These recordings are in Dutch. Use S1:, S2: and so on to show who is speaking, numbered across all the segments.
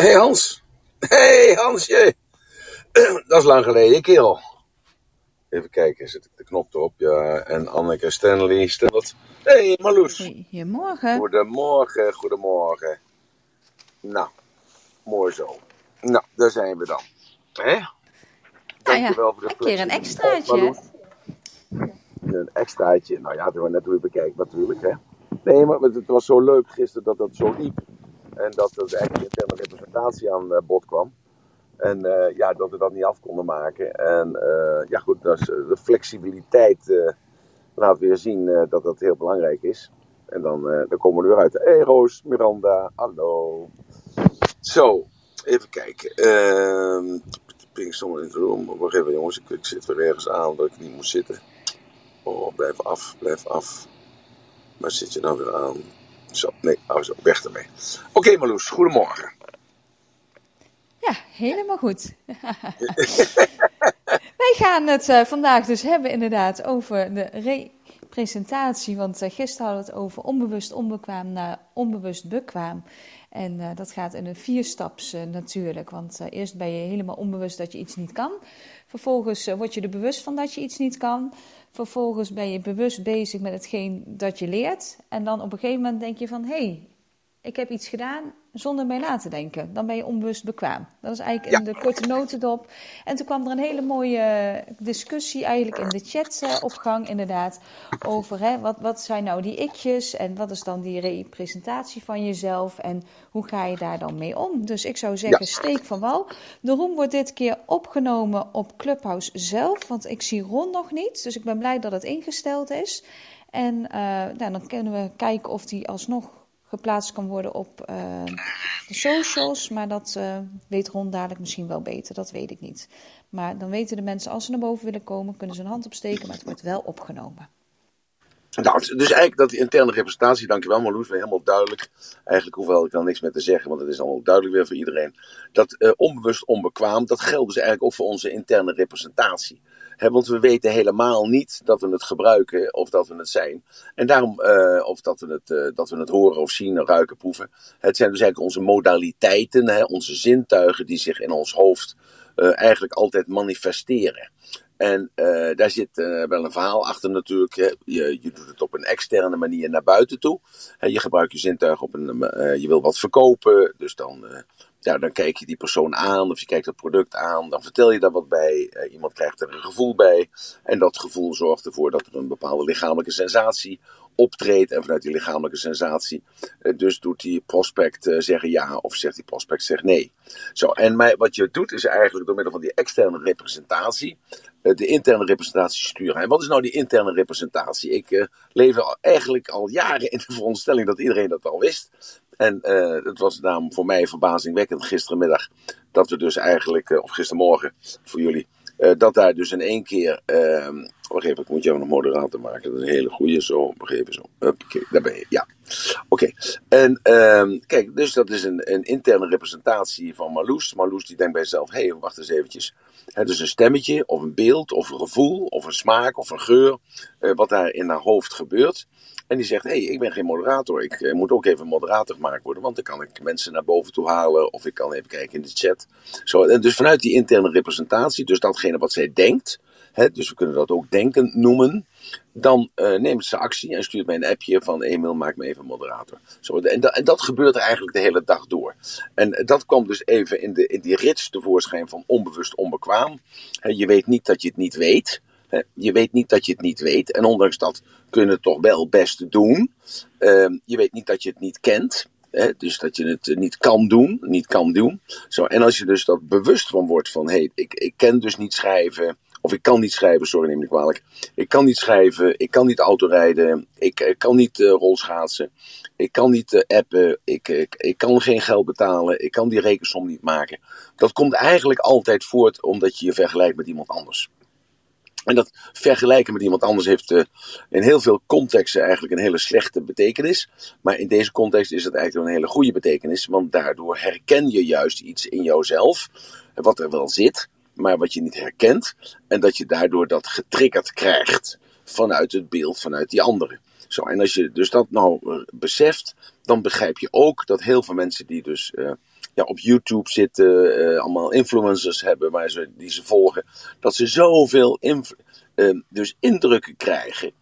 S1: hey Hans. hey Hansje. Dat is lang geleden, kerel. Even kijken, zet ik de knop erop? Ja, en Anneke Stanley. Stel Hey Marloes.
S2: Goedemorgen.
S1: Goedemorgen, goedemorgen. Nou, mooi zo. Nou, daar zijn we dan. Hè?
S2: Nou ja,
S1: Dankjewel voor de
S2: een keer een extraatje.
S1: Marloes. Een extraatje. Nou ja, dat we net hoe je bekijkt natuurlijk. Hè? Nee, maar het was zo leuk gisteren dat dat zo liep. En dat er eigenlijk interne representatie aan eh, bod kwam. En eh, ja, dat we dat niet af konden maken. En eh, ja, goed, eh, de flexibiliteit eh, laat weer zien dat dat heel belangrijk is. En dan, dan komen we er weer uit. Hey Roos, Miranda, hallo. Zo, even kijken. Ehm ping in the room. Wacht even jongens, ik, ik zit weer ergens aan dat ik niet moet zitten. Oh, blijf af, blijf af. Waar zit je nou weer aan? Zo, nee, oh zo, weg ermee. Oké Marloes, goedemorgen.
S2: Ja, helemaal goed. Wij gaan het eh, vandaag dus hebben inderdaad over de representatie. Want eh, gisteren hadden we het over onbewust onbekwaam naar onbewust bekwaam. En eh, dat gaat in een vierstaps natuurlijk. Want eerst ben je helemaal onbewust dat je iets niet kan. Vervolgens word je er bewust van dat je iets niet kan. Vervolgens ben je bewust bezig met hetgeen dat je leert. En dan op een gegeven moment denk je van... hé, hey, ik heb iets gedaan zonder bij na te denken. Dan ben je onbewust bekwaam. Dat is eigenlijk in de korte notendop. En toen kwam er een hele mooie discussie eigenlijk in de chat eh, op gang inderdaad. Over hè, wat, wat zijn nou die ikjes en wat is dan die representatie van jezelf en hoe ga je daar dan mee om. Dus ik zou zeggen steek van wal. De room wordt dit keer opgenomen op Clubhouse zelf. Want ik zie Ron nog niet. Dus ik ben blij dat het ingesteld is. En eh, nou, dan kunnen we kijken of die alsnog geplaatst kan worden op eh, de socials. Maar dat eh, weet Ron dadelijk misschien wel beter. Dat weet ik niet. Maar dan weten de mensen als ze naar boven willen komen, kunnen ze een hand opsteken. Maar het wordt wel opgenomen.
S1: Nou, dus eigenlijk dat interne representatie, dankjewel Marloes, weer helemaal duidelijk. Eigenlijk hoewel ik dan niks meer te zeggen, want het is allemaal duidelijk weer voor iedereen. Dat eh, onbewust onbekwaam, dat geldt dus eigenlijk ook voor onze interne representatie. Want we weten helemaal niet dat we het gebruiken of dat we het zijn. En daarom, eh, of dat we, het, eh, dat we het horen of zien, ruiken, proeven. Het zijn dus eigenlijk onze modaliteiten, hè, onze zintuigen die zich in ons hoofd eh, eigenlijk altijd manifesteren. En daar zit wel een verhaal achter natuurlijk. Je, je doet het op een externe manier naar buiten toe. Je gebruikt je zintuig op een. je wil wat verkopen. Dus dan, ja, dan kijk je die persoon aan of je kijkt het product aan. Dan vertel je daar wat bij. Eh, iemand krijgt er een gevoel bij. En dat gevoel zorgt ervoor dat er een bepaalde lichamelijke sensatie optreedt. En vanuit die lichamelijke sensatie, eh, dus doet die prospect eh, zeggen ja of zegt die prospect zegt nee. Zo, en wat je doet is eigenlijk door middel van die externe representatie de interne representatie sturen. En wat is nou die interne representatie? Ik leef eigenlijk al jaren in de veronderstelling dat iedereen dat al wist. En eh, het was daarom voor mij verbazingwekkend gisterenmiddag dat we dus eigenlijk, eh, of gistermorgen voor jullie, eh, dat daar dus in één keer. Uh, wacht even, ik moet jou nog moderator maken. Dat is een hele goede. Zo, even zo. Huppakee, daar ben je. Ja. Oké. En ehm, kijk, dus dat is een, een interne representatie van Marloes. Marloes die denkt bij zichzelf: hé, hey, wacht eens eventjes. Het dus een stemmetje, of een beeld, of een gevoel, of een smaak, of een geur. wat daar in haar hoofd gebeurt. En die zegt: hé, hey, ik ben geen moderator. Ik eh, moet ook even moderator gemaakt worden. Want dan kan ik mensen naar boven toe halen. Of ik kan even kijken in de chat. Zo, en dus vanuit die interne representatie, dus datgene wat zij denkt. Hè, dus we kunnen dat ook denken noemen. Dan eh, neemt ze actie en stuurt mij een appje van Emil, maak me even moderator. Zo, en, dat, en dat gebeurt er eigenlijk de hele dag door. En dat kwam dus even in, de, in die rits tevoorschijn van onbewust onbekwaam. Je weet niet dat je het niet weet. Hè, je weet niet dat je het niet weet. En ondanks dat kun je het toch wel best doen. Ehm, je weet niet dat je het niet kent. Dus dat je het eh, niet kan doen, niet kan doen. Zo, en als je dus dat bewust van wordt van, hey, ik, ik ken dus niet schrijven, of ik kan niet schrijven, sorry neem niet kwalijk. Ik kan niet schrijven, ik kan niet autorijden, ik, ik kan niet rolschaatsen, ik kan niet appen, ik, ik, ik kan geen geld betalen, ik kan die rekensom niet maken. Dat komt eigenlijk altijd voort omdat je je vergelijkt met iemand anders. En dat vergelijken met iemand anders heeft uh, in heel veel contexten eigenlijk een hele slechte betekenis. Maar in deze context is het eigenlijk een hele goede betekenis. Want daardoor herken je juist iets in jouzelf. Wat er wel zit, maar wat je niet herkent. En dat je daardoor dat getriggerd krijgt vanuit het beeld vanuit die andere. Zo, en als je dus dat nou uh, beseft, dan begrijp je ook dat heel veel mensen die dus uh, ja, op YouTube zitten, uh, allemaal influencers hebben waar ze, die ze volgen, dat ze zoveel dus indrukken krijgen,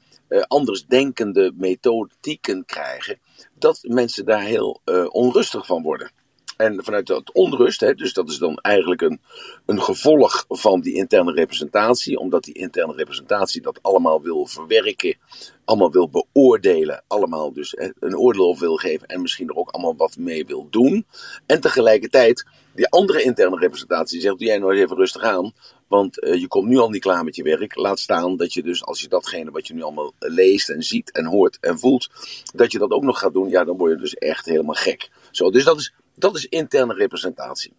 S1: anders denkende methodieken krijgen, dat mensen daar heel onrustig van worden. En vanuit dat onrust, hè, dus dat is dan eigenlijk een, een gevolg van die interne representatie, omdat die interne representatie dat allemaal wil verwerken, allemaal wil beoordelen, allemaal dus een oordeel over wil geven en misschien er ook allemaal wat mee wil doen. En tegelijkertijd, die andere interne representatie zegt, doe jij nou even rustig aan, want uh, je komt nu al niet klaar met je werk. Laat staan dat je dus, als je datgene wat je nu allemaal leest en ziet en hoort en voelt, dat je dat ook nog gaat doen, ja, dan word je dus echt helemaal gek. Zo, dus dat is dat is interne representatie.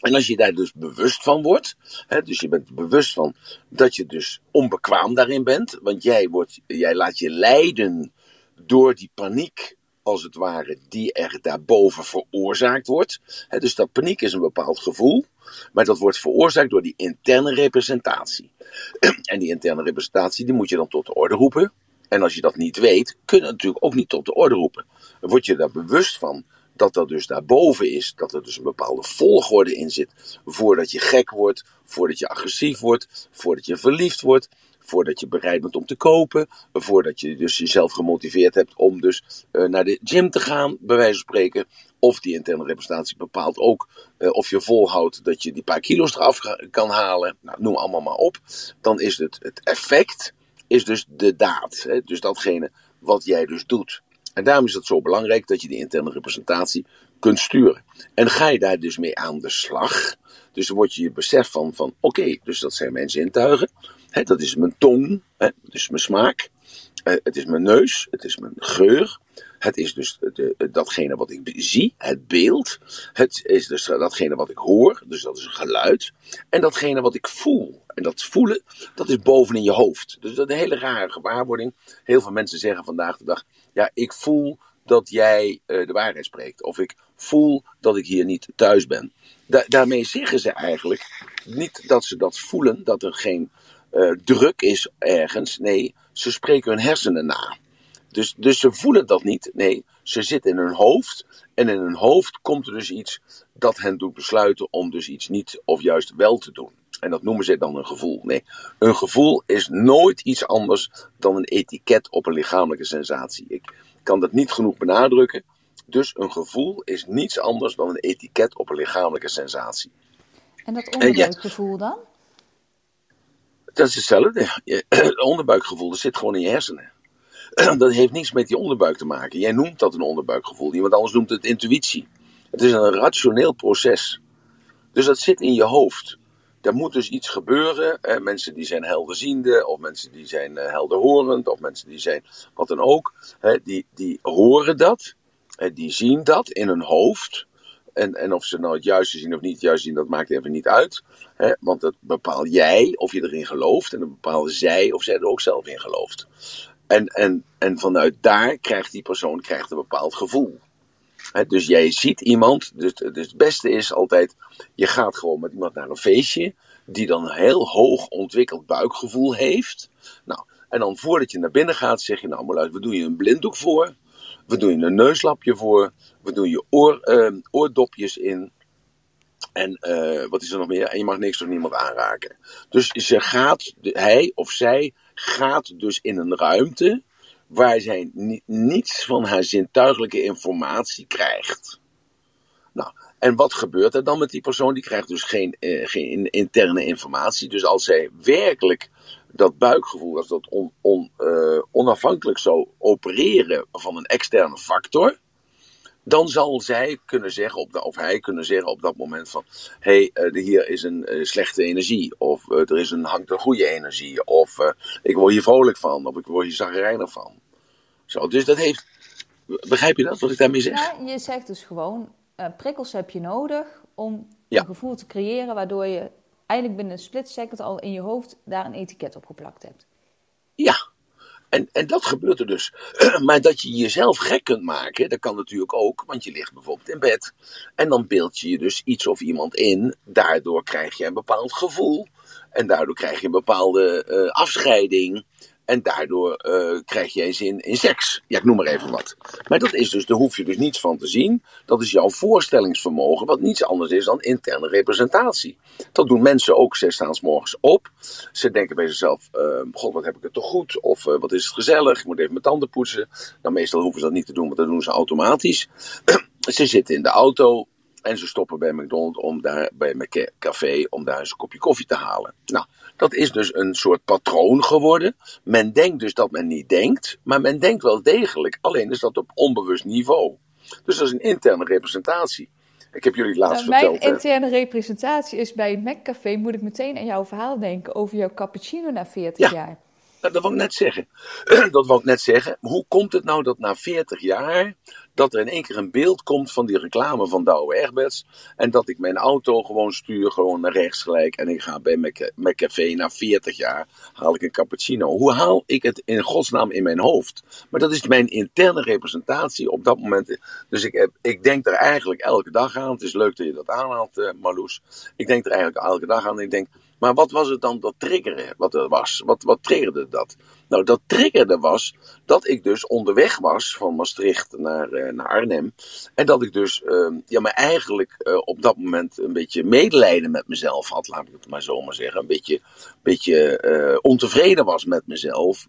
S1: En als je daar dus bewust van wordt, hè, dus je bent bewust van dat je dus onbekwaam daarin bent, want jij, wordt, jij laat je leiden door die paniek, als het ware, die er daarboven veroorzaakt wordt. Hè, dus dat paniek is een bepaald gevoel, maar dat wordt veroorzaakt door die interne representatie. En die interne representatie, die moet je dan tot de orde roepen. En als je dat niet weet, kun je natuurlijk ook niet tot de orde roepen. Word je daar bewust van dat er dus daarboven is, dat er dus een bepaalde volgorde in zit. Voordat je gek wordt, voordat je agressief wordt, voordat je verliefd wordt, voordat je bereid bent om te kopen, voordat je dus jezelf gemotiveerd hebt om dus uh, naar de gym te gaan, bij wijze van spreken. Of die interne representatie bepaalt ook uh, of je volhoudt dat je die paar kilo's eraf kan halen. Nou, noem allemaal maar op. Dan is het, het effect, is dus de daad. Hè? Dus datgene wat jij dus doet. En daarom is het zo belangrijk dat je die interne representatie kunt sturen. En ga je daar dus mee aan de slag. Dus dan word je je besef van, van oké, dus dat zijn mijn zintuigen. Hè, dat is mijn tong, hè, dat is mijn smaak. Uh, het is mijn neus, het is mijn geur. Het is dus de, datgene wat ik zie, het beeld. Het is dus datgene wat ik hoor, dus dat is een geluid. En datgene wat ik voel. En dat voelen, dat is bovenin je hoofd. Dus dat is een hele rare gewaarwording. Heel veel mensen zeggen vandaag de dag: ja, ik voel dat jij uh, de waarheid spreekt. Of ik voel dat ik hier niet thuis ben. Da daarmee zeggen ze eigenlijk niet dat ze dat voelen, dat er geen uh, druk is ergens. Nee, ze spreken hun hersenen na. Dus, dus ze voelen dat niet. Nee, ze zitten in hun hoofd. En in hun hoofd komt er dus iets dat hen doet besluiten om dus iets niet of juist wel te doen. En dat noemen ze dan een gevoel. Nee, een gevoel is nooit iets anders dan een etiket op een lichamelijke sensatie. Ik kan dat niet genoeg benadrukken. Dus een gevoel is niets anders dan een etiket op een lichamelijke sensatie.
S2: En dat onderbuikgevoel dan?
S1: Dat is hetzelfde. Het onderbuikgevoel dat zit gewoon in je hersenen. Dat heeft niets met die onderbuik te maken. Jij noemt dat een onderbuikgevoel. Iemand anders noemt het intuïtie. Het is een rationeel proces. Dus dat zit in je hoofd er moet dus iets gebeuren. Hè? Mensen die zijn helderziende, of mensen die zijn uh, helderhorend, of mensen die zijn wat dan ook. Hè? Die, die horen dat, hè? die zien dat in hun hoofd. En, en of ze nou het juiste zien of niet het juiste zien, dat maakt even niet uit. Hè? Want dat bepaal jij of je erin gelooft. En dat bepalen zij of zij er ook zelf in gelooft. En, en, en vanuit daar krijgt die persoon krijgt een bepaald gevoel dus jij ziet iemand, dus, dus, het beste is altijd, je gaat gewoon met iemand naar een feestje, die dan een heel hoog ontwikkeld buikgevoel heeft. Nou, en dan voordat je naar binnen gaat, zeg je, nou maar we doen je een blinddoek voor, we doen je een neuslapje voor, we doen je oor, uh, oordopjes in. En uh, wat is er nog meer? En je mag niks door niemand aanraken. Dus ze gaat, hij of zij gaat dus in een ruimte waar zij niets van haar zintuigelijke informatie krijgt. Nou, en wat gebeurt er dan met die persoon? Die krijgt dus geen, eh, geen interne informatie. Dus als zij werkelijk dat buikgevoel, als dat on, on, uh, onafhankelijk zou opereren van een externe factor, dan zal zij kunnen zeggen, op de, of hij kunnen zeggen op dat moment van, hé, hey, uh, hier is een uh, slechte energie, of uh, er is een, hangt een goede energie, of ik word hier vrolijk van, of ik word hier zagrijnig van. Zo, dus dat heeft, begrijp je dat, wat ik daarmee zeg?
S2: Ja, je zegt dus gewoon, prikkels heb je nodig om een gevoel te creëren, waardoor je eigenlijk binnen een split second al in je hoofd daar een etiket op geplakt hebt.
S1: Ja, en, en dat gebeurt er dus. maar dat je jezelf gek kunt maken, dat kan natuurlijk ook, want je ligt bijvoorbeeld in bed. En dan beeld je je dus iets of iemand in. Daardoor krijg je een bepaald gevoel. En daardoor krijg je een bepaalde uh, afscheiding. En daardoor uh, krijg jij zin in seks. Ja, ik noem maar even wat. Maar dat is dus, daar hoef je dus niets van te zien. Dat is jouw voorstellingsvermogen, wat niets anders is dan interne representatie. Dat doen mensen ook zes morgens op. Ze denken bij zichzelf, uh, god, wat heb ik het toch goed? Of uh, wat is het gezellig? Ik moet even mijn tanden poetsen. Nou, meestal hoeven ze dat niet te doen, want dat doen ze automatisch. ze zitten in de auto, en ze stoppen bij McDonald's om daar, bij mijn café om daar eens een kopje koffie te halen. Nou, dat is dus een soort patroon geworden. Men denkt dus dat men niet denkt, maar men denkt wel degelijk. Alleen is dat op onbewust niveau. Dus dat is een interne representatie. Ik heb jullie laatst
S2: nou,
S1: verteld.
S2: Mijn interne representatie is bij het McCafé, moet ik meteen aan jouw verhaal denken over jouw cappuccino na 40 jaar.
S1: Dat wou ik net zeggen. dat wou ik net zeggen. Hoe komt het nou dat na 40 jaar dat er in één keer een beeld komt van die reclame van Douwe Egberts. En dat ik mijn auto gewoon stuur, gewoon naar rechts gelijk. En ik ga bij mijn café na 40 jaar, haal ik een cappuccino. Hoe haal ik het in godsnaam in mijn hoofd? Maar dat is mijn interne representatie op dat moment. Dus ik, heb, ik denk er eigenlijk elke dag aan. Het is leuk dat je dat aanhaalt, uh, Marloes. Ik denk er eigenlijk elke dag aan. Ik denk, maar wat was het dan dat triggeren? Wat er was? Wat, wat triggerde dat? Nou, dat triggerde was dat ik dus onderweg was van Maastricht naar, uh, naar Arnhem. En dat ik dus, uh, ja, maar eigenlijk uh, op dat moment een beetje medelijden met mezelf had, laat ik het maar zo maar zeggen. Een beetje, beetje ontevreden was met mezelf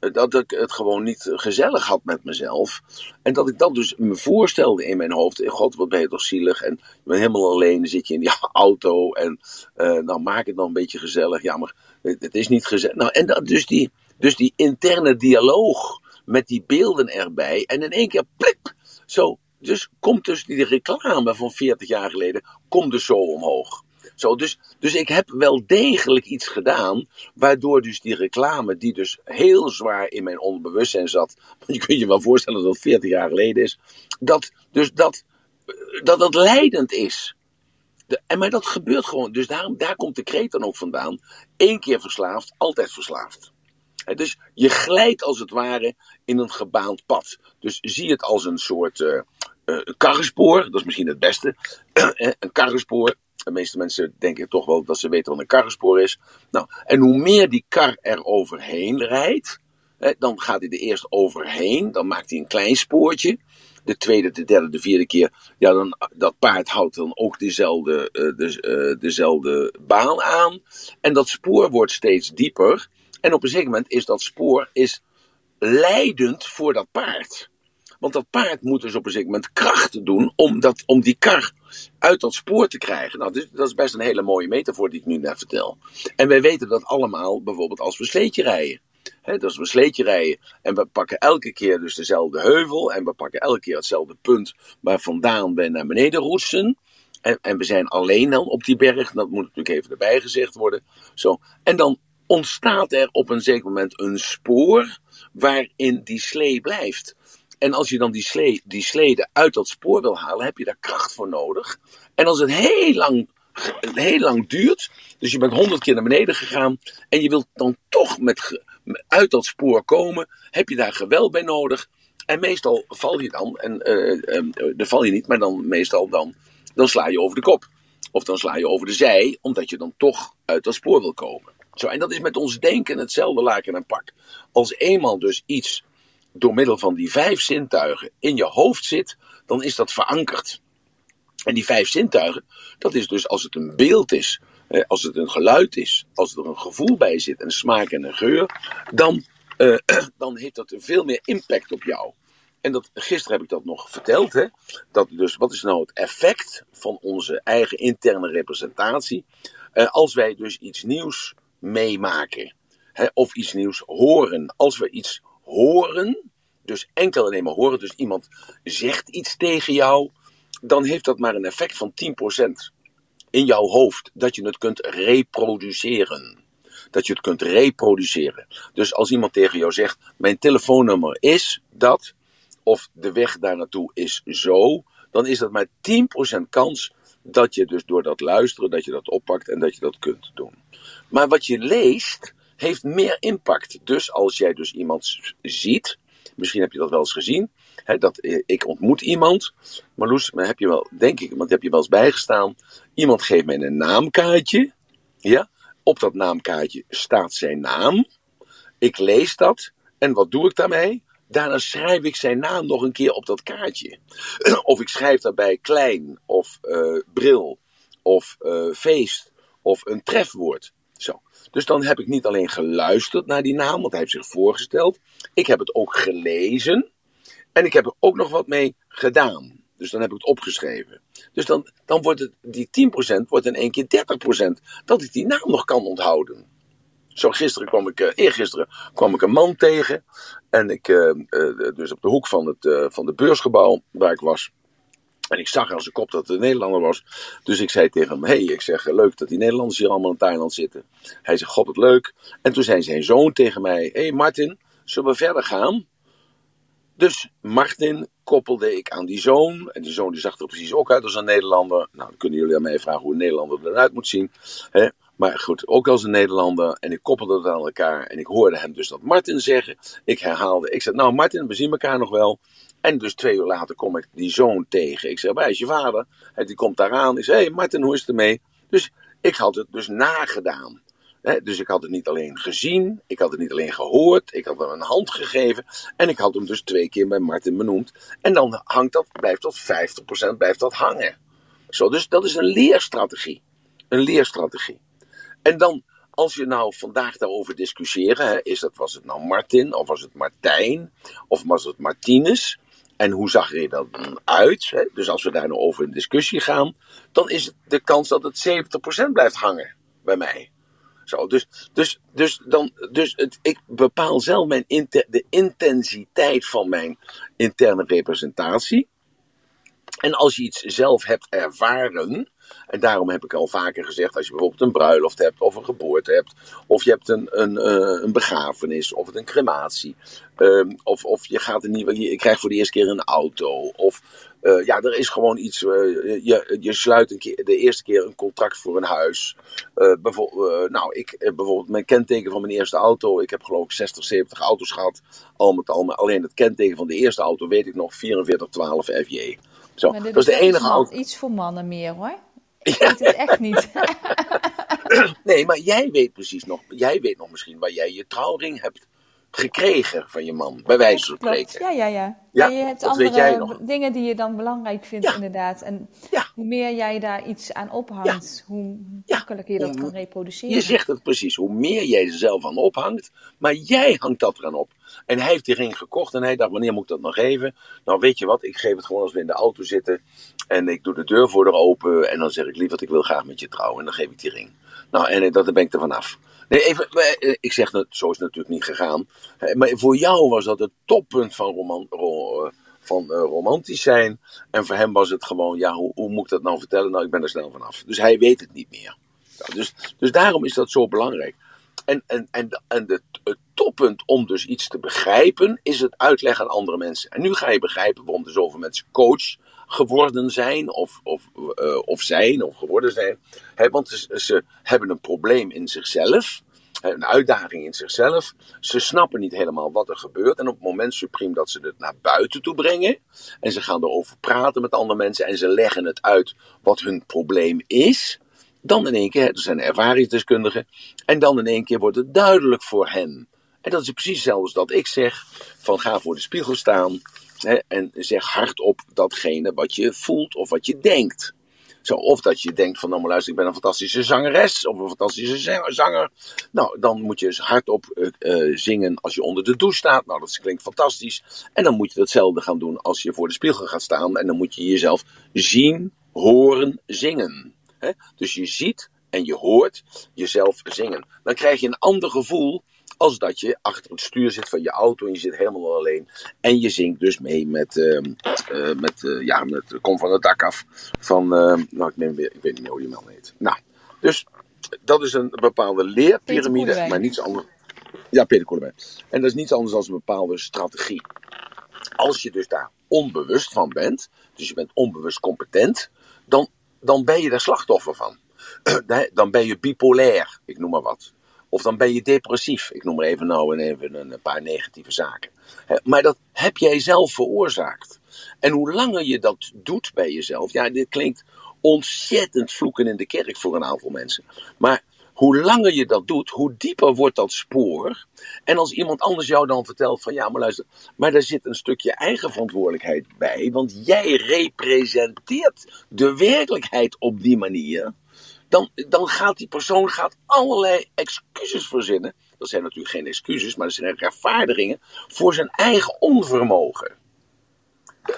S1: dat ik het gewoon niet gezellig had met mezelf. En dat ik dat dus me voorstelde in mijn hoofd. God, wat ben je toch zielig. En je bent helemaal alleen. Dan zit je in die auto. En uh, nou maak het nog een beetje gezellig. Ja, maar het, is niet gezellig. Nou, en dat, dus, die, dus die interne dialoog met die beelden erbij. En in één keer, plik, zo. Dus komt dus die reclame van 40 jaar geleden, komt dus zo omhoog. Dus, dus ik heb wel degelijk iets gedaan, waardoor dus die reclame, die dus heel zwaar in mijn onbewustzijn zat, want je kunt je wel voorstellen dat het 40 jaar geleden is, dat, dus dat, dat dat leidend is. De, en maar dat gebeurt gewoon, dus daar, daar komt de kreet dan ook vandaan. Eén keer verslaafd, altijd verslaafd. dus je glijdt als het ware in een gebaand pad. Dus zie het als een soort uh, dat is misschien het beste. een karrenspoor de meeste mensen denken toch wel dat ze weten wat een karrenspoor is. Nou, en hoe meer die kar er overheen rijdt, hè, dan gaat hij er eerst overheen, dan maakt hij een klein spoortje. De tweede, de derde, de vierde keer, ja, dan, dat paard houdt dan ook dezelfde, de, uh, dezelfde baan aan. En dat spoor wordt steeds dieper. En op een zeker moment is dat spoor is leidend voor dat paard. Want dat paard moet dus op een zeker moment kracht doen om, dat, om die kar uit dat spoor te krijgen. Nou, dus, dat is best een hele mooie metafoor die ik nu net vertel. En wij weten dat allemaal bijvoorbeeld als we sleetje rijden. He, als we sleetje rijden en we pakken elke keer dus dezelfde heuvel en we pakken elke keer hetzelfde punt waar vandaan we naar beneden roetsen. En, en we zijn alleen dan op die berg, dat moet natuurlijk even erbij gezegd worden. Zo. En dan ontstaat er op een zeker moment een spoor waarin die slee blijft. En als je dan die, slee, die uit dat spoor wil halen, heb je daar kracht voor nodig. En als het heel lang, heel lang duurt, dus je bent honderd keer naar beneden gegaan en je wilt dan toch met, uit dat spoor komen, heb je daar geweld bij nodig. En meestal val je dan, en uh, dan val je niet, maar dan meestal dan, dan sla je over de kop. Of dan sla je over de zij, omdat je dan toch uit dat spoor wil komen. Zo, en dat is met ons denken hetzelfde laken en pak. Als eenmaal dus iets door middel van die vijf zintuigen in je hoofd zit, dan is dat verankerd. En die vijf zintuigen, dat is dus als het een beeld is, als het een geluid is, als er een gevoel bij zit, een smaak en een geur, dan, uh, dan heeft dat veel meer impact op jou. En dat, gisteren heb ik dat nog verteld. Hè? Dat dus, wat is nou het effect van onze eigen interne representatie? Uh, als wij dus iets nieuws meemaken. Hè, of iets nieuws horen. Als we iets horen, dus enkel alleen maar horen, dus iemand zegt iets tegen jou, dan heeft dat maar een effect van 10% in jouw hoofd, dat je het kunt reproduceren. Dat je het kunt reproduceren. Dus als iemand tegen jou zegt: Mijn telefoonnummer is dat, of de weg daar naartoe is zo, dan is dat maar 10% kans dat je dus door dat luisteren, dat je dat oppakt en dat je dat kunt doen. Maar wat je leest, heeft meer impact. Dus als jij dus iemand ziet, misschien heb je dat wel eens gezien, hè, dat eh, ik ontmoet iemand, Marloes, maar heb je wel, denk ik, want heb je wel eens bijgestaan, iemand geeft mij een naamkaartje, ja, op dat naamkaartje staat zijn naam, Ik lees dat en wat doe ik daarmee? Daarna schrijf ik zijn naam nog een keer op dat kaartje. Of ik schrijf daarbij klein of uh, bril of uh, feest of een trefwoord. Zo. Dus dan heb ik niet alleen geluisterd naar die naam, want hij heeft zich voorgesteld. Ik heb het ook gelezen. En ik heb er ook nog wat mee gedaan. Dus dan heb ik het opgeschreven. Dus dan, dan wordt het, die 10% wordt in één keer 30%. Dat ik die naam nog kan onthouden. Zo gisteren kwam ik, uh, eergisteren kwam ik een man tegen. En ik, uh, uh, dus op de hoek van het van de beursgebouw waar ik was. En ik zag aan zijn kop dat het een Nederlander was. Dus ik zei tegen hem: hey, ik zeg leuk dat die Nederlanders hier allemaal in Thailand zitten. Hij zegt: God, het leuk. En toen zei zijn zoon tegen mij: hey Martin, zullen we verder gaan? Dus Martin koppelde ik aan die zoon. En die zoon die zag er precies ook uit als een Nederlander. Nou, dan kunnen jullie aan mij vragen hoe een Nederlander eruit moet zien. Hè? Maar goed, ook als een Nederlander. En ik koppelde het aan elkaar. En ik hoorde hem dus dat Martin zeggen. Ik herhaalde. Ik zei, nou Martin, we zien elkaar nog wel. En dus twee uur later kom ik die zoon tegen. Ik zeg, waar is je vader? En die komt daaraan. Ik zeg, hé hey Martin, hoe is het ermee? Dus ik had het dus nagedaan. dus ik had het niet alleen gezien, ik had het niet alleen gehoord, ik had hem een hand gegeven en ik had hem dus twee keer bij Martin benoemd. En dan hangt dat, blijft dat 50% blijft dat hangen. Zo, dus dat is een leerstrategie. Een leerstrategie. En dan, als je nou vandaag daarover discussiëren, is dat, was het nou Martin, of was het Martijn, of was het Martinus? En hoe zag er dan uit? Hè? Dus als we daar nou over in discussie gaan, dan is de kans dat het 70% blijft hangen bij mij. Zo, dus, dus, dus, dan, dus het, ik bepaal zelf mijn de intensiteit van mijn interne representatie. En als je iets zelf hebt ervaren, en daarom heb ik al vaker gezegd, als je bijvoorbeeld een bruiloft hebt, of een geboorte hebt, of je hebt een, een, eh, een begrafenis, of een crematie, um, of, of je, gaat een nieuwe, je krijgt voor de eerste keer een auto, of uh, ja, er is gewoon iets, uh, je, je sluit een keer, de eerste keer een contract voor een huis. bijvoorbeeld, nou, ik, bijvoorbeeld mijn kenteken van mijn eerste auto, ik heb geloof ik 60, 70 auto's gehad, al met al, maar alleen het kenteken van de eerste auto weet ik nog, 4412 FJ. Zo,
S2: maar dit
S1: dat is de enige
S2: man,
S1: auto.
S2: iets voor mannen meer hoor. Ik weet het echt niet.
S1: nee, maar jij weet precies nog, jij weet nog misschien waar jij je trouwring hebt gekregen van je man, bij wijze van spreken.
S2: Ja, ja, ja.
S1: Ja,
S2: je hebt andere dingen die je dan belangrijk vindt,
S1: Ja.
S2: inderdaad. En
S1: Ja.
S2: hoe meer jij daar iets aan ophangt, hoe makkelijker je dat
S1: Hoe-
S2: kan reproduceren.
S1: Je zegt het precies, hoe meer jij er zelf aan ophangt, maar jij hangt dat eraan op. En hij heeft die ring gekocht en hij dacht, wanneer moet ik dat nog geven? Nou, weet je wat, ik geef het gewoon als we in de auto zitten en ik doe de deur voor haar open en dan zeg ik, lieverd, ik wil graag met je trouwen en dan geef ik die ring. Nou, en dat, daar ben ik er vanaf. Nee, even, eh, ik zeg, dat, zo is het natuurlijk niet gegaan. Eh, Maar voor jou was dat het toppunt van, eh, van eh, romantisch zijn. En voor hem was het gewoon, ja, hoe, hoe moet ik dat nou vertellen? Nou, ik ben er snel vanaf. Dus hij weet het niet meer. Ja, dus, dus daarom is dat zo belangrijk. En, en, en, en het toppunt om dus iets te begrijpen, is het uitleggen aan andere mensen. En nu ga je begrijpen waarom er zoveel mensen coach geworden zijn, of, of, eh, of zijn, of geworden zijn. Want ze, ze hebben een probleem in zichzelf, een uitdaging in zichzelf. Ze snappen niet helemaal wat er gebeurt. En op het moment supreme dat ze het naar buiten toe brengen, en ze gaan erover praten met andere mensen, en ze leggen het uit wat hun probleem is, dan in één keer, er zijn ervaringsdeskundigen, en dan in één keer wordt het duidelijk voor hen. En dat is precies als dat ik zeg, van ga voor de spiegel staan en zeg hardop datgene wat je voelt of wat je denkt. Zo, of dat je denkt van, nou maar luister, ik ben een fantastische zangeres of een fantastische za- zanger. Nou, dan moet je eens hardop eh, eh, zingen als je onder de douche staat. Nou, dat klinkt fantastisch. En dan moet je hetzelfde gaan doen als je voor de spiegel gaat staan. En dan moet je jezelf zien, horen, zingen. Dus je ziet en je hoort jezelf zingen. Dan krijg je een ander gevoel als dat je achter het stuur zit van je auto en je zit helemaal alleen. En je zingt dus mee met, eh, met eh, ja, met eh, Kom van het dak af van, ehm, nou ik, neem weer, ik weet niet meer hoe die man heet. Nou, dus dat is een bepaalde leerpyramide, maar niets anders. Ja, Peter Koelewijn. En dat is niets anders dan een bepaalde strategie. Als je dus daar onbewust van bent, dus je bent onbewust competent, dan, dan ben je daar slachtoffer van. Dan ben je bipolair, ik noem maar wat. Of dan ben je depressief. Ik noem er even nou even een paar negatieve zaken. Maar dat heb jij zelf veroorzaakt. En hoe langer je dat doet bij jezelf, ja, dit klinkt ontzettend vloeken in de kerk voor een aantal mensen. Maar hoe langer je dat doet, hoe dieper wordt dat spoor. En als iemand anders jou dan vertelt van ja, maar luister, maar daar zit een stukje eigen verantwoordelijkheid bij, want jij representeert de werkelijkheid op die manier. Dan, dan gaat die persoon gaat allerlei excuses verzinnen. Dat zijn natuurlijk geen excuses, maar dat zijn rechtvaardigingen voor zijn eigen onvermogen.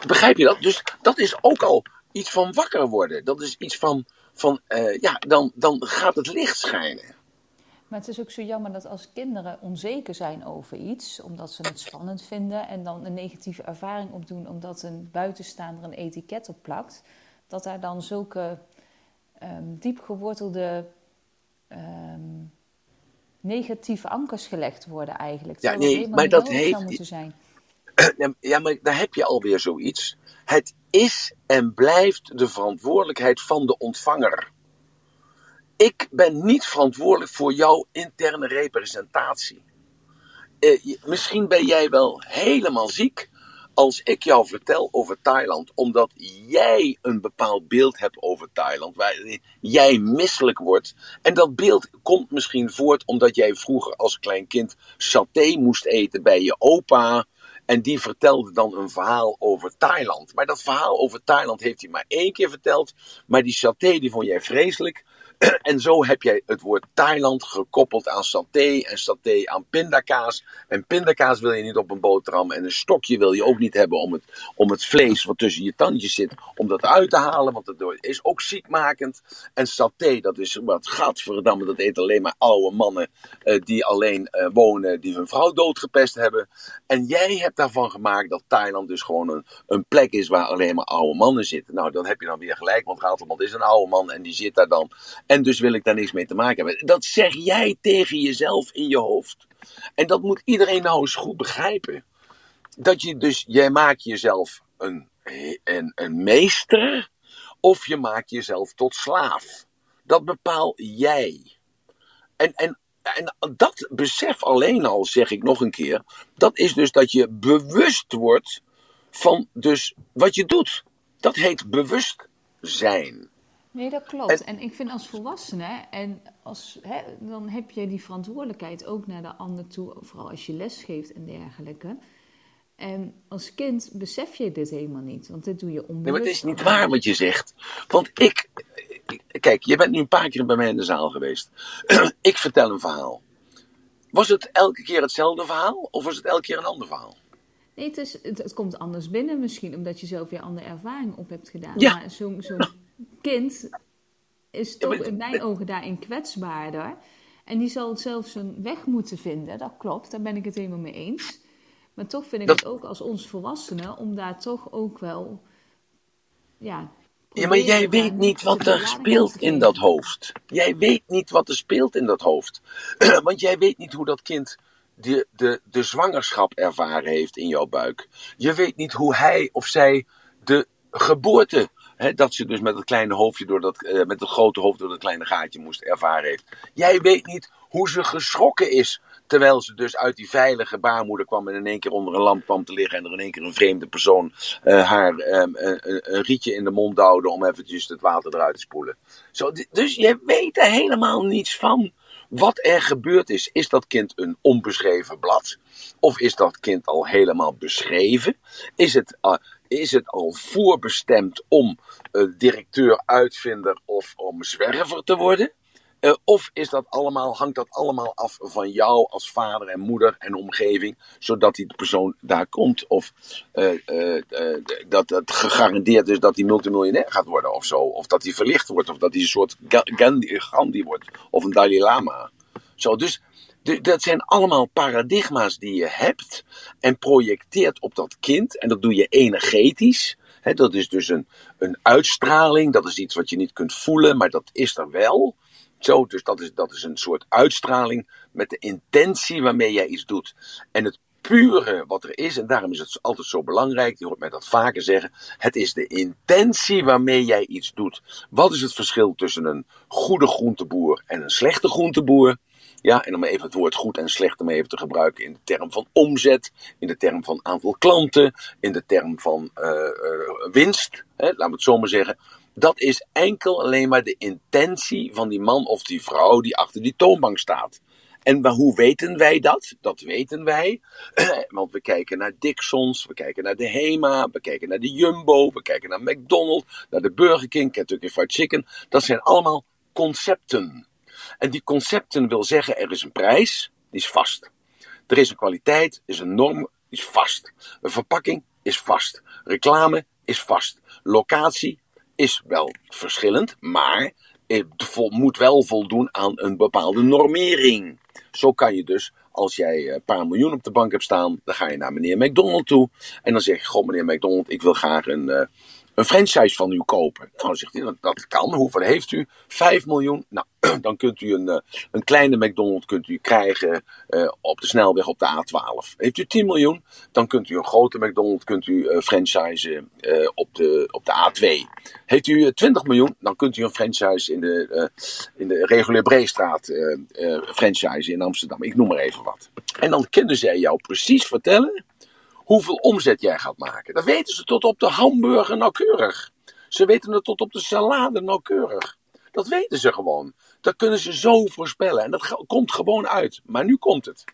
S1: Begrijp je dat? Dus dat is ook al iets van wakker worden. Dat is iets van, van uh, ja, dan, dan gaat het licht schijnen.
S2: Maar het is ook zo jammer dat als kinderen onzeker zijn over iets, omdat ze het spannend vinden en dan een negatieve ervaring opdoen omdat een buitenstaander een etiket op plakt, dat daar dan zulke um, diep gewortelde um, negatieve ankers gelegd worden eigenlijk.
S1: Ja, nee, maar dat heeft... Moeten zijn. Ja, maar daar heb je alweer zoiets. Het is en blijft de verantwoordelijkheid van de ontvanger. Ik ben niet verantwoordelijk voor jouw interne representatie. Eh, misschien ben jij wel helemaal ziek als ik jou vertel over Thailand, omdat jij een bepaald beeld hebt over Thailand, waar jij misselijk wordt. En dat beeld komt misschien voort omdat jij vroeger als klein kind saté moest eten bij je opa. En die vertelde dan een verhaal over Thailand. Maar dat verhaal over Thailand heeft hij maar één keer verteld. Maar die saté die vond jij vreselijk. En zo heb jij het woord Thailand gekoppeld aan saté en saté aan pindakaas. En pindakaas wil je niet op een boterham en een stokje wil je ook niet hebben om het, om het vlees wat tussen je tandjes zit, om dat uit te halen, want het is ook ziekmakend. En saté, dat is wat gadverdamme, dat eten alleen maar oude mannen uh, die alleen uh, wonen, die hun vrouw doodgepest hebben. En jij hebt daarvan gemaakt dat Thailand dus gewoon een, een plek is waar alleen maar oude mannen zitten. Nou, dan heb je dan weer gelijk, want Ratelman is een oude man en die zit daar dan. En dus wil ik daar niks mee te maken hebben. Dat zeg jij tegen jezelf in je hoofd. En dat moet iedereen nou eens goed begrijpen. Dat je dus, jij maakt jezelf een, een, een meester of je maakt jezelf tot slaaf. Dat bepaal jij. En, en, en dat besef alleen al, zeg ik nog een keer, dat is dus dat je bewust wordt van dus wat je doet. Dat heet bewust zijn.
S2: Nee, dat klopt. En, ik vind als volwassene, en als, hè, dan heb je die verantwoordelijkheid ook naar de ander toe, vooral als je les geeft en dergelijke. En als kind besef je dit helemaal niet, want dit doe je onbewust.
S1: Nee, maar het is niet waar wat je zegt. Want ik, kijk, je bent nu een paar keer bij mij in de zaal geweest. ik vertel een verhaal. Was het elke keer hetzelfde verhaal of was het elke keer een ander verhaal?
S2: Nee, het, is, het, komt anders binnen misschien, omdat je zelf weer andere ervaring op hebt gedaan. Ja. Maar zo'n zo kind is toch in mijn ogen daarin kwetsbaarder. En die zal zelf zijn weg moeten vinden. Dat klopt, daar ben ik het helemaal mee eens. Maar toch vind ik het ook als ons volwassenen om daar toch ook wel. Ja,
S1: ja, maar jij weet niet wat er speelt in dat hoofd. Jij weet niet wat er speelt in dat hoofd. Want jij weet niet hoe dat kind de, de, de zwangerschap ervaren heeft in jouw buik. Je weet niet hoe hij of zij de geboorte dat ze dus met het kleine hoofdje door dat, uh, met het grote hoofd door dat kleine gaatje moest ervaren heeft. Jij weet niet hoe ze geschrokken is. Terwijl ze dus uit die veilige baarmoeder kwam en in één keer onder een lamp kwam te liggen. En er in één keer een vreemde persoon uh, haar um, een, rietje in de mond duwde om eventjes het water eruit te spoelen. Zo, dus je weet er helemaal niets van. Wat er gebeurd is, is dat kind een onbeschreven blad? Of is dat kind al helemaal beschreven? Is het, uh, is het al voorbestemd om uh, directeur, uitvinder of om zwerver te worden? Uh, of is dat allemaal, hangt dat allemaal af van jou als vader en moeder en omgeving, zodat die persoon daar komt? Of uh, dat het gegarandeerd is dat hij multimiljonair gaat worden of zo? Of dat hij verlicht wordt, of dat hij een soort Gandhi, Gandhi wordt, of een Dalai Lama? Zo, dus dat zijn allemaal paradigma's die je hebt en projecteert op dat kind. En dat doe je energetisch. dat is dus een, een uitstraling. Dat is iets wat je niet kunt voelen, maar dat is er wel. Zo, dus dat is, dat is een soort uitstraling met de intentie waarmee jij iets doet. En het pure wat er is, en daarom is het altijd zo belangrijk, je hoort mij dat vaker zeggen, het is de intentie waarmee jij iets doet. Wat is het verschil tussen een goede groenteboer en een slechte groenteboer? Ja, en om even het woord goed en slecht om even te gebruiken in de term van omzet, in de term van aantal klanten, in de term van uh, uh, winst, hè, laten we het zo maar zeggen. Dat is enkel alleen maar de intentie van die man of die vrouw die achter die toonbank staat. En hoe weten wij dat? Dat weten wij, want we kijken naar Dixons, we kijken naar de Hema, we kijken naar de Jumbo, we kijken naar McDonald's, naar de Burger King, Kentucky Fried Chicken. Dat zijn allemaal concepten. En die concepten wil zeggen, er is een prijs, die is vast. Er is een kwaliteit, is een norm, die is vast. Een verpakking is vast. Reclame is vast. Locatie is wel verschillend, maar het moet wel voldoen aan een bepaalde normering. Zo kan je dus, als jij een paar miljoen op de bank hebt staan, dan ga je naar meneer McDonald toe. En dan zeg je, goh meneer McDonald, ik wil graag een, eh, een franchise van u kopen. Nou, zegt hij, dat, dat kan. Hoeveel heeft u? 5 miljoen. Nou, dan kunt u een, eh, een kleine McDonald's kunt u krijgen uh, op de snelweg op de A12. Heeft u 10 miljoen, dan kunt u een grote McDonald's kunt u uh, franchisen uh, op, de, op de A2. Heeft u 20 miljoen, dan kunt u een franchise in de, in de reguliere Breestraat franchise in Amsterdam. Ik noem maar even wat. En dan kunnen zij jou precies vertellen hoeveel omzet jij gaat maken. Dat weten ze tot op de hamburger nauwkeurig. Ze weten het tot op de salade nauwkeurig. Dat weten ze gewoon. Dat kunnen ze zo voorspellen. En dat komt gewoon uit. Maar nu komt het.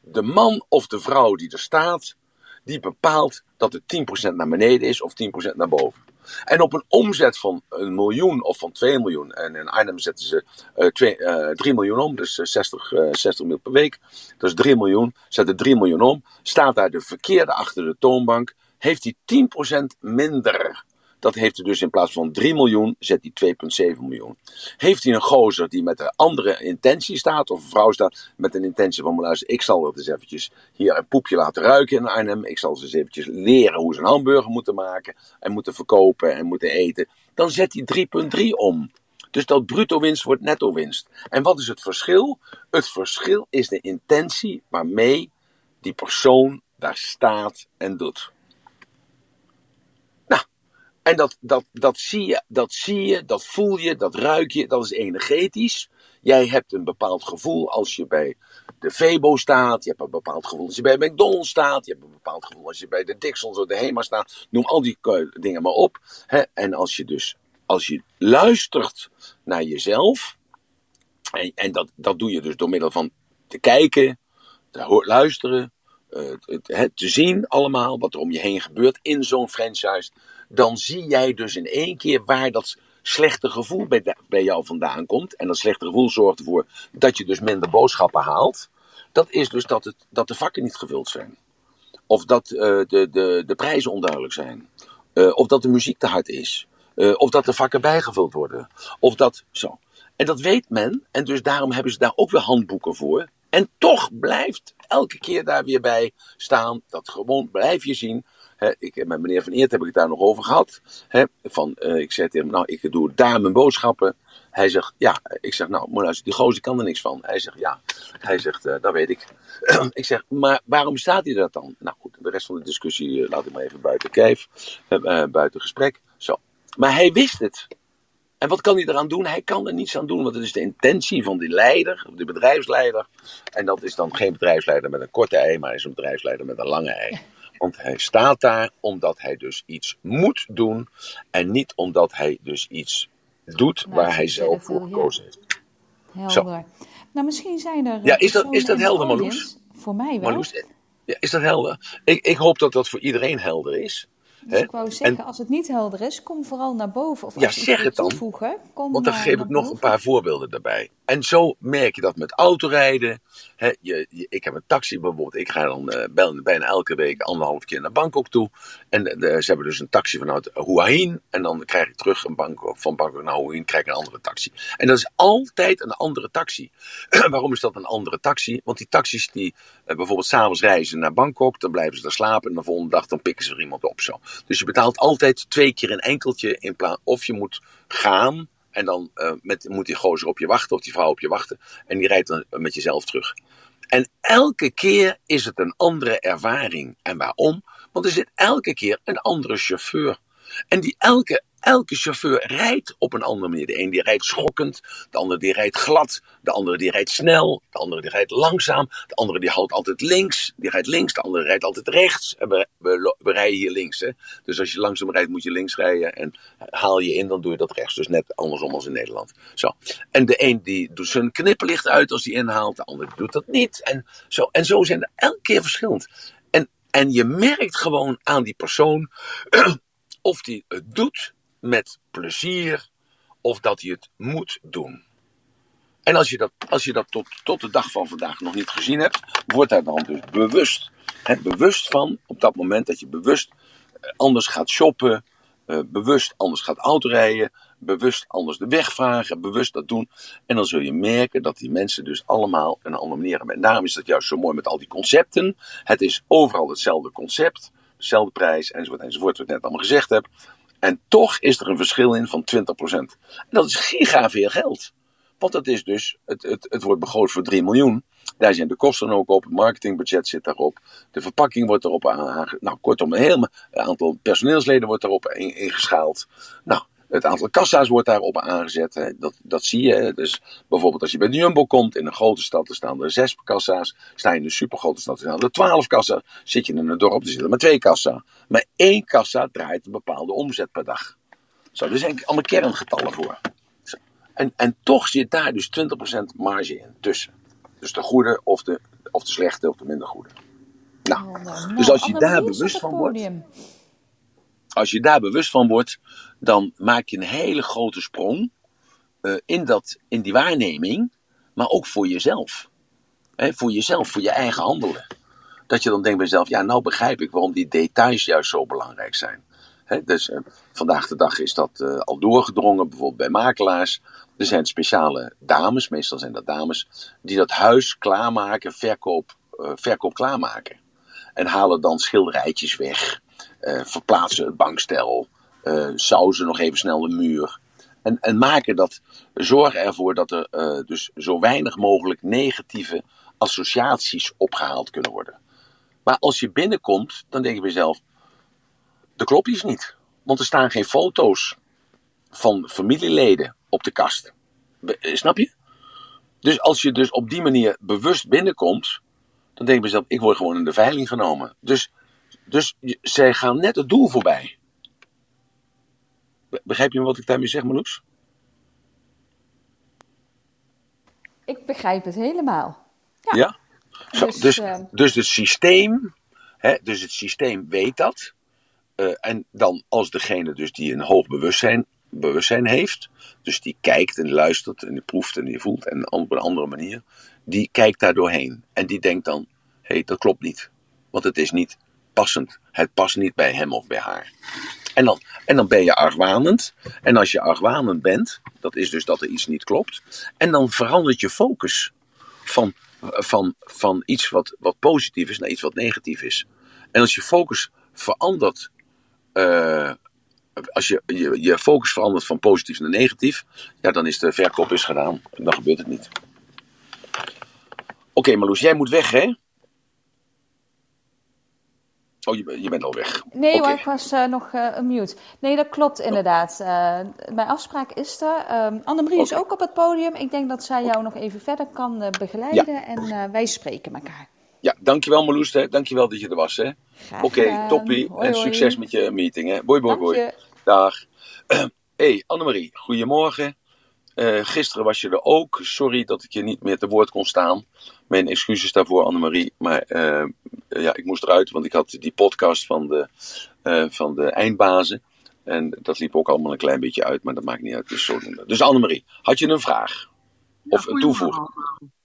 S1: De man of de vrouw die er staat, die bepaalt dat het 10% naar beneden is of 10% naar boven. En op een omzet van een miljoen of van 2 miljoen, en in Arnhem zetten ze uh, uh, 3 miljoen om, dus 60, uh, 60 miljoen per week, dat is 3 miljoen, zetten 3 miljoen om, staat daar de verkeerde achter de toonbank, heeft hij 10% minder dat heeft hij dus in plaats van 3 miljoen, zet hij 2,7 miljoen. Heeft hij een gozer die met een andere intentie staat, of een vrouw staat met een intentie van, luister, ik zal het eens eventjes hier een poepje laten ruiken in Arnhem. Ik zal ze eens eventjes leren hoe ze een hamburger moeten maken en moeten verkopen en moeten eten. Dan zet hij 3,3 om. Dus dat bruto winst wordt netto winst. En wat is het verschil? Het verschil is de intentie waarmee die persoon daar staat en doet. En dat, dat, dat, zie je, dat zie je, dat voel je, dat ruik je, dat is energetisch. Jij hebt een bepaald gevoel als je bij de Febo staat. Je hebt een bepaald gevoel als je bij McDonald's staat. Je hebt een bepaald gevoel als je bij de Dixons of de Hema staat. Noem al die dingen maar op. En als je dus, als je luistert naar jezelf. En, en dat, dat doe je dus door middel van te kijken, te luisteren, uh, te zien allemaal wat er om je heen gebeurt in zo'n franchise dan zie jij dus in één keer waar dat slechte gevoel bij, bij jou vandaan komt. En dat slechte gevoel zorgt ervoor dat je dus minder boodschappen haalt. Dat is dus dat, het, dat de vakken niet gevuld zijn. Of dat uh, de, de, de prijzen onduidelijk zijn. Uh, of dat de muziek te hard is. Uh, of dat de vakken bijgevuld worden. Of dat zo. En dat weet men. En dus daarom hebben ze daar ook weer handboeken voor. En toch blijft elke keer daar weer bij staan. Dat gewoon blijf je zien ik, met meneer Van Eert heb ik het daar nog over gehad. van, uh, ik zei tegen hem, nou, ik doe daar mijn boodschappen. Hij zegt, ja. Ik zeg, nou, die gozer kan er niks van. Hij zegt, ja. Hij zegt, uh, dat weet ik. ik zeg, maar waarom staat hij dat dan? Nou goed, de rest van de discussie uh, laat ik maar even buiten kijf. buiten gesprek. Zo. Maar hij wist het. En wat kan hij eraan doen? Hij kan er niets aan doen, want het is de intentie van die leider, de bedrijfsleider. En dat is dan geen bedrijfsleider met een korte ei, maar is een bedrijfsleider met een lange ei. Want hij staat daar omdat hij dus iets moet doen. En niet omdat hij dus iets doet waar hij zelf voor gekozen heeft.
S2: Helder. Zo. Nou, misschien zijn er.
S1: Ja, is dat, is dat helder, Marloes?
S2: Voor mij wel.
S1: Marloes, ja, is dat helder? Ik, ik hoop dat dat voor iedereen helder is.
S2: Dus ik wou zeggen, als het niet helder is, kom vooral naar boven.
S1: Of ja, zeg het dan.
S2: Toevoegen, kom
S1: want dan geef ik nog een paar voorbeelden daarbij. En zo merk je dat met autorijden. Je, ik heb een taxi bijvoorbeeld. Ik ga dan uh, bijna elke week anderhalf keer naar Bangkok toe. En uh, ze hebben dus een taxi vanuit Hua Hin. En dan krijg ik terug een van Bangkok naar Hua Hin krijg ik een andere taxi. En dat is altijd een andere taxi. Waarom is dat een andere taxi? Want die taxis die uh, bijvoorbeeld s'avonds reizen naar Bangkok. Dan blijven ze daar slapen. En de volgende dag dan pikken ze er iemand op zo. Dus je betaalt altijd twee keer een enkeltje in plaats. Of je moet gaan en dan met, moet die gozer op je wachten, of die vrouw op je wachten. En die rijdt dan met jezelf terug. En elke keer is het een andere ervaring. En waarom? Want er zit elke keer een andere chauffeur. En die elke, elke chauffeur rijdt op een andere manier. De een die rijdt schokkend, de andere die rijdt glad, de andere die rijdt snel, de andere die rijdt langzaam, de andere die houdt altijd links, die rijdt links, de andere rijdt altijd rechts. We, we, rijden hier links. Hè? Dus als je langzaam rijdt moet je links rijden en haal je in, dan doe je dat rechts. Dus net andersom als in Nederland. Zo. En de een die doet zijn knipperlicht uit als hij inhaalt, de ander doet dat niet. En zo, en zo zijn er elke keer verschillend. En, en je merkt gewoon aan die persoon of die het doet met plezier of dat hij het moet doen. En als je dat, als je dat tot, tot de dag van vandaag nog niet gezien hebt, wordt daar dan dus bewust. Hè, bewust van op dat moment dat je bewust eh, anders gaat shoppen, uh, bewust anders gaat autorijden, bewust anders de weg vragen, bewust dat doen. En dan zul je merken dat die mensen dus allemaal een andere manier hebben. En daarom is dat juist zo mooi met al die concepten. Het is overal hetzelfde concept, dezelfde prijs enzovoort enzovoort, wat ik net allemaal gezegd heb. En toch is er een verschil in van 20%. En dat is giga veel geld. Want dat is dus, het, het, het wordt begroot voor 3 miljoen. Daar zijn de kosten ook op, het marketingbudget zit daarop, de verpakking wordt erop. Nou, kortom, een heel aantal personeelsleden wordt daarop ingeschaald. Nou, het aantal kassa's wordt daarop aangezet. Dat, dat zie je. Dus bijvoorbeeld als je bij de Jumbo komt in een grote stad, er staan er zes kassa's. Sta je in een supergrote stad, er staan er twaalf kassa's. Zit je in een dorp, er zitten maar twee kassa. Maar één kassa draait een bepaalde omzet per dag. Zo, er zijn allemaal kerngetallen voor. Zo. En, en toch zit daar dus 20% marge in tussen. Dus de goede of de, of de slechte of de minder goede. Nou, oh, nou dus als je daar bewust van wordt. Als je daar bewust van wordt, dan maak je een hele grote sprong uh, in, dat, in die waarneming, maar ook voor jezelf. Voor jezelf, voor je eigen handelen. Dat je dan denkt bij jezelf, ja, nou begrijp ik waarom die details juist zo belangrijk zijn. Dus uh, vandaag de dag is dat uh, al doorgedrongen, bijvoorbeeld bij makelaars. Er zijn speciale dames, meestal zijn dat dames, die dat huis klaarmaken, verkoop, verkoop klaarmaken. En halen dan schilderijtjes weg, verplaatsen het bankstel, uh, sauzen nog even snel de muur. En, en maken dat, zorgen ervoor dat er uh, dus zo weinig mogelijk negatieve associaties opgehaald kunnen worden. Maar als je binnenkomt, dan denk je bij jezelf, de klopt iets niet. Want er staan geen foto's van familieleden op de kast. Eh, snap je? Dus als je dus op die manier bewust binnenkomt, dan denk je bij jezelf, ik word gewoon in de veiling genomen. Dus, dus zij gaan net het doel voorbij. Begrijp je wat ik daarmee zeg, Marloes?
S2: Ik begrijp het helemaal.
S1: Ja? ja? Zo, dus, dus, uh... dus het systeem, hè, dus het systeem weet dat. Uh, en dan als degene dus die een hoog bewustzijn, bewustzijn heeft, dus die kijkt en luistert en die proeft en die voelt en op een andere manier, die kijkt daar doorheen. En die denkt dan, hé, hey, dat klopt niet. Want het is niet passend. Het past niet bij hem of bij haar. En dan, en dan ben je argwanend. En als je argwanend bent, dat is dus dat er iets niet klopt. En dan verandert je focus van, van, van iets wat, wat positief is naar iets wat negatief is. En als je focus verandert, uh, als je, je je focus verandert van positief naar negatief, ja, dan is de verkoop is gedaan. En dan gebeurt het niet. Oké, okay, Marloes, jij moet weg, hè? Oh, je, je bent al weg.
S2: Nee okay. hoor, ik was uh, nog uh, mute. Nee, dat klopt inderdaad. Uh, mijn afspraak is er. Um, Annemarie okay. is ook op het podium. Ik denk dat zij jou nog even verder kan begeleiden. Ja. En wij spreken elkaar.
S1: Ja, dankjewel Marloes. Hè. Dankjewel dat je er was. Oké, toppie. Hoi, en succes met je meeting. Hè. Boy, boy, boy. Dag. hey, Annemarie. Goedemorgen. Uh, gisteren was je er ook. Sorry dat ik je niet meer te woord kon staan. Mijn excuses daarvoor, Annemarie. Maar uh, ja, ik moest eruit, want ik had die podcast van de, uh, van de eindbazen. En dat liep ook allemaal een klein beetje uit, maar dat maakt niet uit. Dus, zo dus Annemarie, had je een vraag? Of een toevoeging?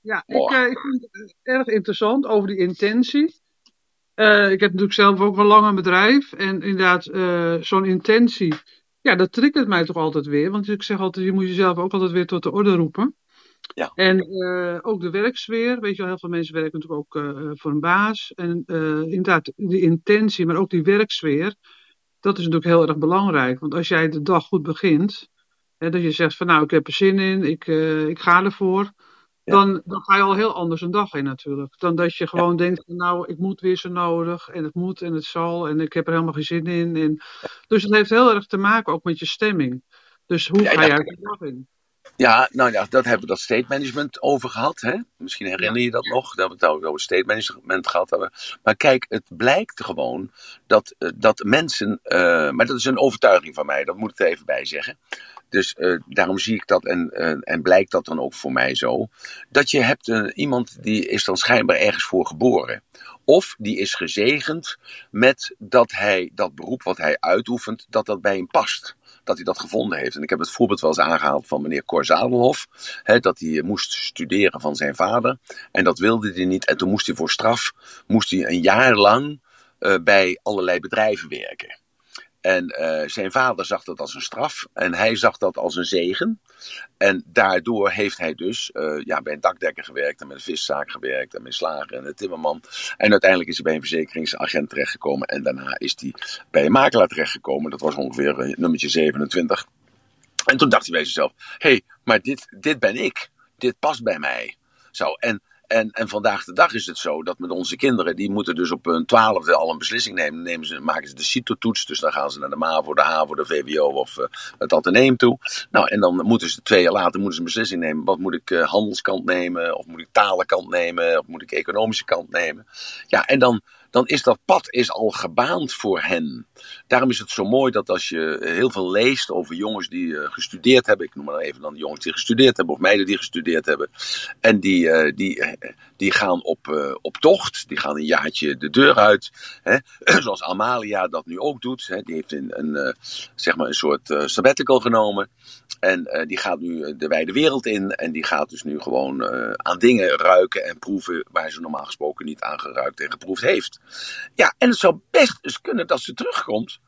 S3: Ja, ik, ik, vind het erg interessant over die intentie. ik heb natuurlijk zelf ook wel lang een bedrijf. En inderdaad, zo'n intentie ja, dat triggert mij toch altijd weer. Want ik zeg altijd, je moet jezelf ook altijd weer tot de orde roepen. Ja. En uh, ook de werksfeer. Weet je wel, heel veel mensen werken natuurlijk ook uh, voor een baas. En uh, inderdaad, die intentie, maar ook die werksfeer. Dat is natuurlijk heel erg belangrijk. Want als jij de dag goed begint. Hè, dat je zegt van nou, ik heb er zin in, ik, ik ga ervoor. Dan, dan ga je al heel anders een dag in natuurlijk. Dan dat je gewoon denkt, nou, ik moet weer zo nodig en het moet en het zal en ik heb er helemaal geen zin in. En, dus het heeft heel erg te maken ook met je stemming. Dus hoe ga je uit de dag in?
S1: Ja, nou ja, dat hebben we dat state management over gehad. Hè? Misschien herinner je dat nog, dat we het ook over state management gehad hebben. Maar kijk, het blijkt gewoon dat, eh, dat mensen, uh, maar dat is een overtuiging van mij, dat moet ik er even bij zeggen. Dus uh, daarom zie ik dat en, en blijkt dat dan ook voor mij zo. Dat je hebt iemand die is dan schijnbaar ergens voor geboren. Of die is gezegend met dat hij dat beroep wat hij uitoefent, dat dat bij hem past dat hij dat gevonden heeft. En ik heb het voorbeeld wel eens aangehaald van meneer Cor Zadelhoff. Hè, dat hij moest studeren van zijn vader. En dat wilde hij niet. En toen moest hij voor straf moest hij een jaar lang bij allerlei bedrijven werken. En uh, zijn vader zag dat als een straf en hij zag dat als een zegen. En daardoor heeft hij dus uh, ja, bij een dakdekker gewerkt en met een viszaak gewerkt en met slager en een timmerman. En uiteindelijk is hij bij een verzekeringsagent terechtgekomen en daarna is hij bij een makelaar terechtgekomen. Dat was ongeveer uh, nummertje 27. En toen dacht hij bij zichzelf, hé, hey, maar dit, dit ben ik. Dit past bij mij. Zo, en en, en vandaag de dag is het zo dat met onze kinderen, die moeten dus op hun twaalfde al een beslissing nemen. nemen ze, maken ze de CITO-toets, dus dan gaan ze naar de MAVO, de HAVO, de VWO of uh, het Atheneum toe. Nou, en dan moeten ze twee jaar later moeten ze een beslissing nemen. Wat moet ik uh, handelskant nemen, of moet ik talenkant nemen, of moet ik economische kant nemen. Ja, en dan, dan is dat pad is al gebaand voor hen. Daarom is het zo mooi dat als je heel veel leest over jongens die uh, gestudeerd hebben, ik noem maar even dan jongens die gestudeerd hebben of meiden die gestudeerd hebben, en die, uh, die, die gaan op, uh, op tocht, die gaan een jaartje de deur uit, hè? zoals Amalia dat nu ook doet. Hè? Die heeft een, een zeg maar een soort sabbatical genomen en die gaat nu de wijde wereld in en die gaat dus nu gewoon aan dingen ruiken en proeven waar ze normaal gesproken niet aan geruikt en geproefd heeft. Ja, en het zou best eens kunnen dat ze terugkomt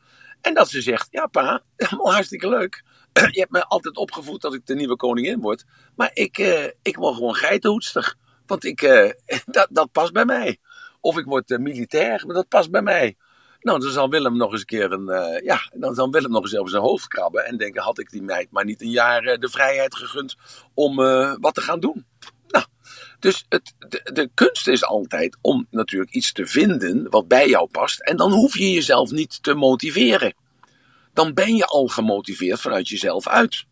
S1: en dat ze zegt: Ja, pa, helemaal hartstikke leuk. Je hebt me altijd opgevoed dat ik de nieuwe koningin word. Maar ik, uh, ik word gewoon geitenhoedster. Want ik, uh, dat, dat past bij mij. Of ik word uh, militair, maar dat past bij mij. Nou, dan zal Willem nog eens een keer een. ja, dan zal Willem nog eens over zijn hoofd krabben. En denken: had ik die meid maar niet een jaar de vrijheid gegund om wat te gaan doen. Dus het, de, kunst is altijd om natuurlijk iets te vinden wat bij jou past. En dan hoef je jezelf niet te motiveren. Dan ben je al gemotiveerd vanuit jezelf uit.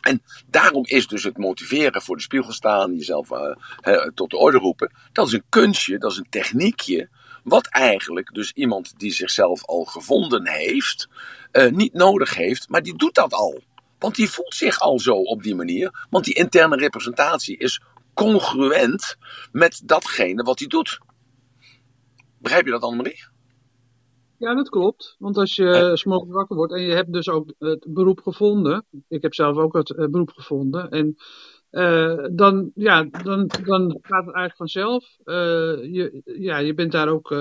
S1: En daarom is dus het motiveren voor de spiegel staan, jezelf uh, tot de orde roepen, dat is een kunstje, dat is een techniekje, wat eigenlijk dus iemand die zichzelf al gevonden heeft, uh, niet nodig heeft, maar die doet dat al. Want die voelt zich al zo op die manier, want die interne representatie is congruent met datgene wat hij doet. Begrijp je dat, Annemarie?
S3: Ja, dat klopt. Want als je s'morgens wakker wordt en je hebt dus ook het beroep gevonden. Ik heb zelf ook het eh, beroep gevonden. En uh, dan, ja, dan, dan gaat het eigenlijk vanzelf. Uh, je, ja, je bent daar ook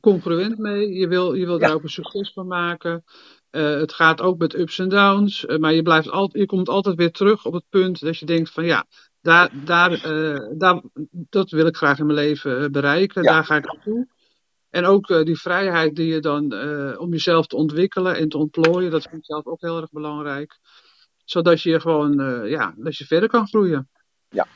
S3: congruent mee. Je wil, je wil daar ook een succes van maken. het gaat ook met ups en downs. maar je, blijft altijd, je komt altijd weer terug op het punt dat je denkt van ja, daar, daar, uh, daar, dat wil ik graag in mijn leven eh, bereiken. Daar ga ik naartoe. En ook uh, die vrijheid die je dan uh, om jezelf te ontwikkelen en te ontplooien, dat vind ik zelf ook heel erg belangrijk. Zodat je gewoon ja, dat je verder kan groeien.
S1: Ja,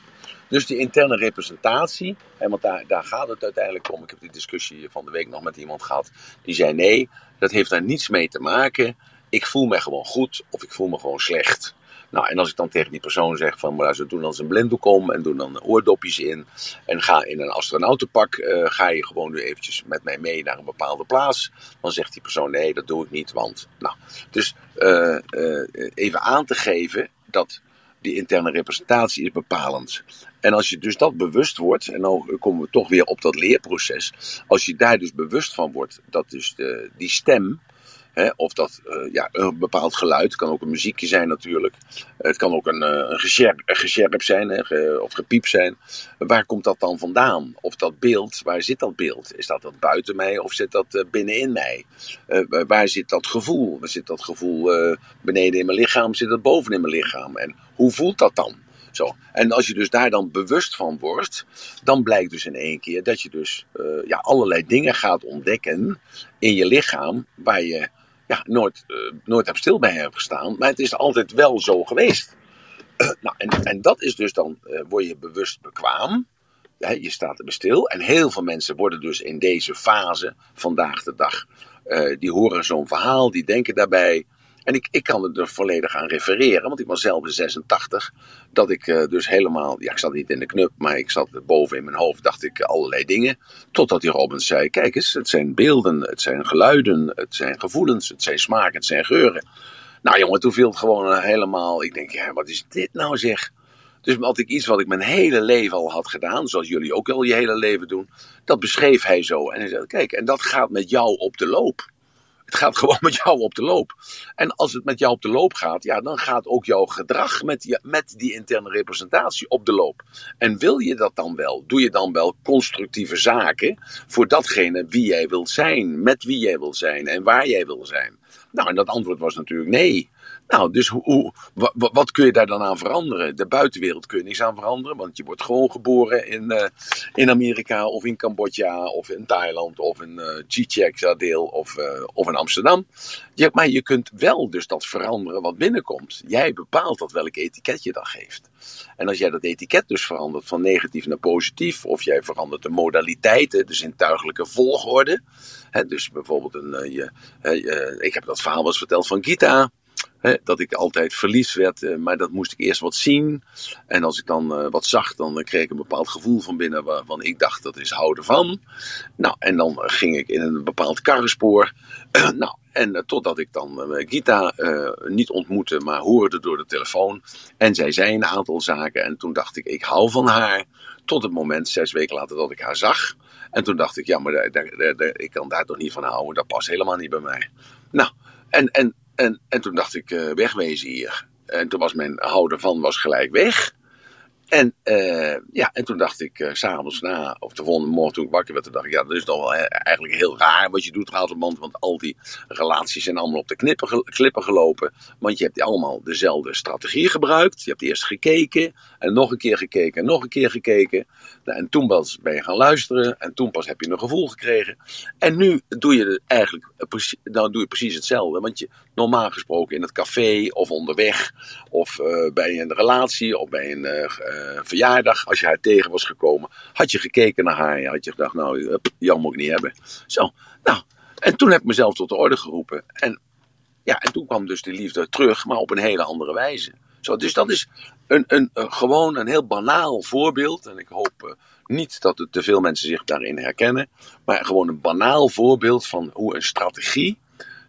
S1: dus die interne representatie, hè, want daar, daar gaat het uiteindelijk om. Ik heb die discussie van de week nog met iemand gehad. Die zei nee, dat heeft daar niets mee te maken. Ik voel me gewoon goed of ik voel me gewoon slecht. Nou, en als ik dan tegen die persoon zeg van, maar ze doen dan zijn blinddoek om en doen dan oordopjes in en ga in een astronautenpak, uh, ga je gewoon nu eventjes met mij mee naar een bepaalde plaats. Dan zegt die persoon, nee, dat doe ik niet, want, nou, dus uh, uh, even aan te geven dat die interne representatie is bepalend. En als je dus dat bewust wordt, en dan komen we toch weer op dat leerproces, als je daar dus bewust van wordt, dat dus de, die stem, Hè, of dat uh, ja, een bepaald geluid, het kan ook een muziekje zijn natuurlijk. Het kan ook een, uh, een, zijn hè, of gepiep zijn. Waar komt dat dan vandaan? Of dat beeld, waar zit dat beeld? Is dat, dat buiten mij of zit dat uh, binnenin mij? waar zit dat gevoel? Waar zit dat gevoel beneden in mijn lichaam? Zit dat boven in mijn lichaam? En hoe voelt dat dan? Zo. En als je dus daar dan bewust van wordt, dan blijkt dus in één keer dat je dus ja, allerlei dingen gaat ontdekken in je lichaam waar je ja, nooit, uh, nooit heb stil bij hebt gestaan. Maar het is altijd wel zo geweest. nou, en, en dat is dus dan, uh, word je bewust bekwaam. je staat er stil. En heel veel mensen worden dus in deze fase, vandaag de dag, uh, die horen zo'n verhaal, die denken daarbij. En ik, ik kan er volledig aan refereren, want ik was zelf in 86. Dat ik uh, dus helemaal, ja, ik zat niet in de knup, maar ik zat boven in mijn hoofd, dacht ik allerlei dingen. Totdat die Robbins zei: Kijk eens, het zijn beelden, het zijn geluiden, het zijn gevoelens, het zijn smaken, het zijn geuren. Nou jongen, toen viel het gewoon helemaal. Ik denk, ja, wat is dit nou zeg? Dus had ik iets wat ik mijn hele leven al had gedaan, zoals jullie ook al je hele leven doen, dat beschreef hij zo. En hij zei: Kijk, en dat gaat met jou op de loop. Het gaat gewoon met jou op de loop. En als het met jou op de loop gaat, ja, dan gaat ook jouw gedrag met die, met die interne representatie op de loop. En wil je dat dan wel? Doe je dan wel constructieve zaken voor datgene wie jij wilt zijn, met wie jij wil zijn en waar jij wil zijn? Nou, en dat antwoord was natuurlijk nee. Nou, dus hoe, wat, kun je daar dan aan veranderen? De buitenwereld kun je niks aan veranderen, want je wordt gewoon geboren in, uh, in Amerika of in Cambodja of in Thailand of in uh, deel of, uh, of in Amsterdam. Maar je kunt wel dus dat veranderen wat binnenkomt. Jij bepaalt dat welk etiket je dan geeft. En als jij dat etiket dus verandert van negatief naar positief, of jij verandert de modaliteiten, de zintuigelijke volgorde. Hè, dus bijvoorbeeld, een, je, ik heb dat verhaal wel eens verteld van Gita dat ik altijd verliefd werd, eh, maar dat moest ik eerst wat zien. En als ik dan uh, wat zag, dan kreeg ik een bepaald gevoel van binnen waarvan ik dacht dat is houden van. Nou, en dan ging ik in een bepaald karrenspoor. nou, en totdat ik dan Gita niet ontmoette, maar hoorde door de telefoon. En zij zei een aantal zaken. En toen dacht ik, ik hou van haar. Tot het moment, zes weken later, dat ik haar zag. En toen dacht ik, ja, maar daar, ik kan daar toch niet van houden. Dat past helemaal niet bij mij. Nou, en, en en, en toen dacht ik, uh, wegwezen hier. En toen was mijn houder van was gelijk weg. En, uh, ja, en toen dacht ik, uh, s'avonds na, of de volgende morgen toen ik wakker werd, dacht ik, ja, dat is toch wel eigenlijk heel raar wat je doet, Ratelband. Want al die relaties zijn allemaal op de knippen, klippen gelopen. Want je hebt allemaal dezelfde strategie gebruikt. Je hebt eerst gekeken, en nog een keer gekeken, en nog een keer gekeken. Nou, en toen pas ben je gaan luisteren, en toen pas heb je een gevoel gekregen. En nu doe je eigenlijk nou doe je precies hetzelfde. Want je, normaal gesproken in het café, of onderweg, of uh, bij een relatie, of bij een verjaardag, als je haar tegen was gekomen, had je gekeken naar haar had je gedacht, nou, Jan moet ik niet hebben. Zo, nou, en toen heb ik mezelf tot de orde geroepen. En ja, en toen kwam dus die liefde terug, maar op een hele andere wijze. Zo, dus dat is een, een, gewoon een heel banaal voorbeeld. En ik hoop uh, niet dat te veel mensen zich daarin herkennen. Maar gewoon een banaal voorbeeld van hoe een strategie.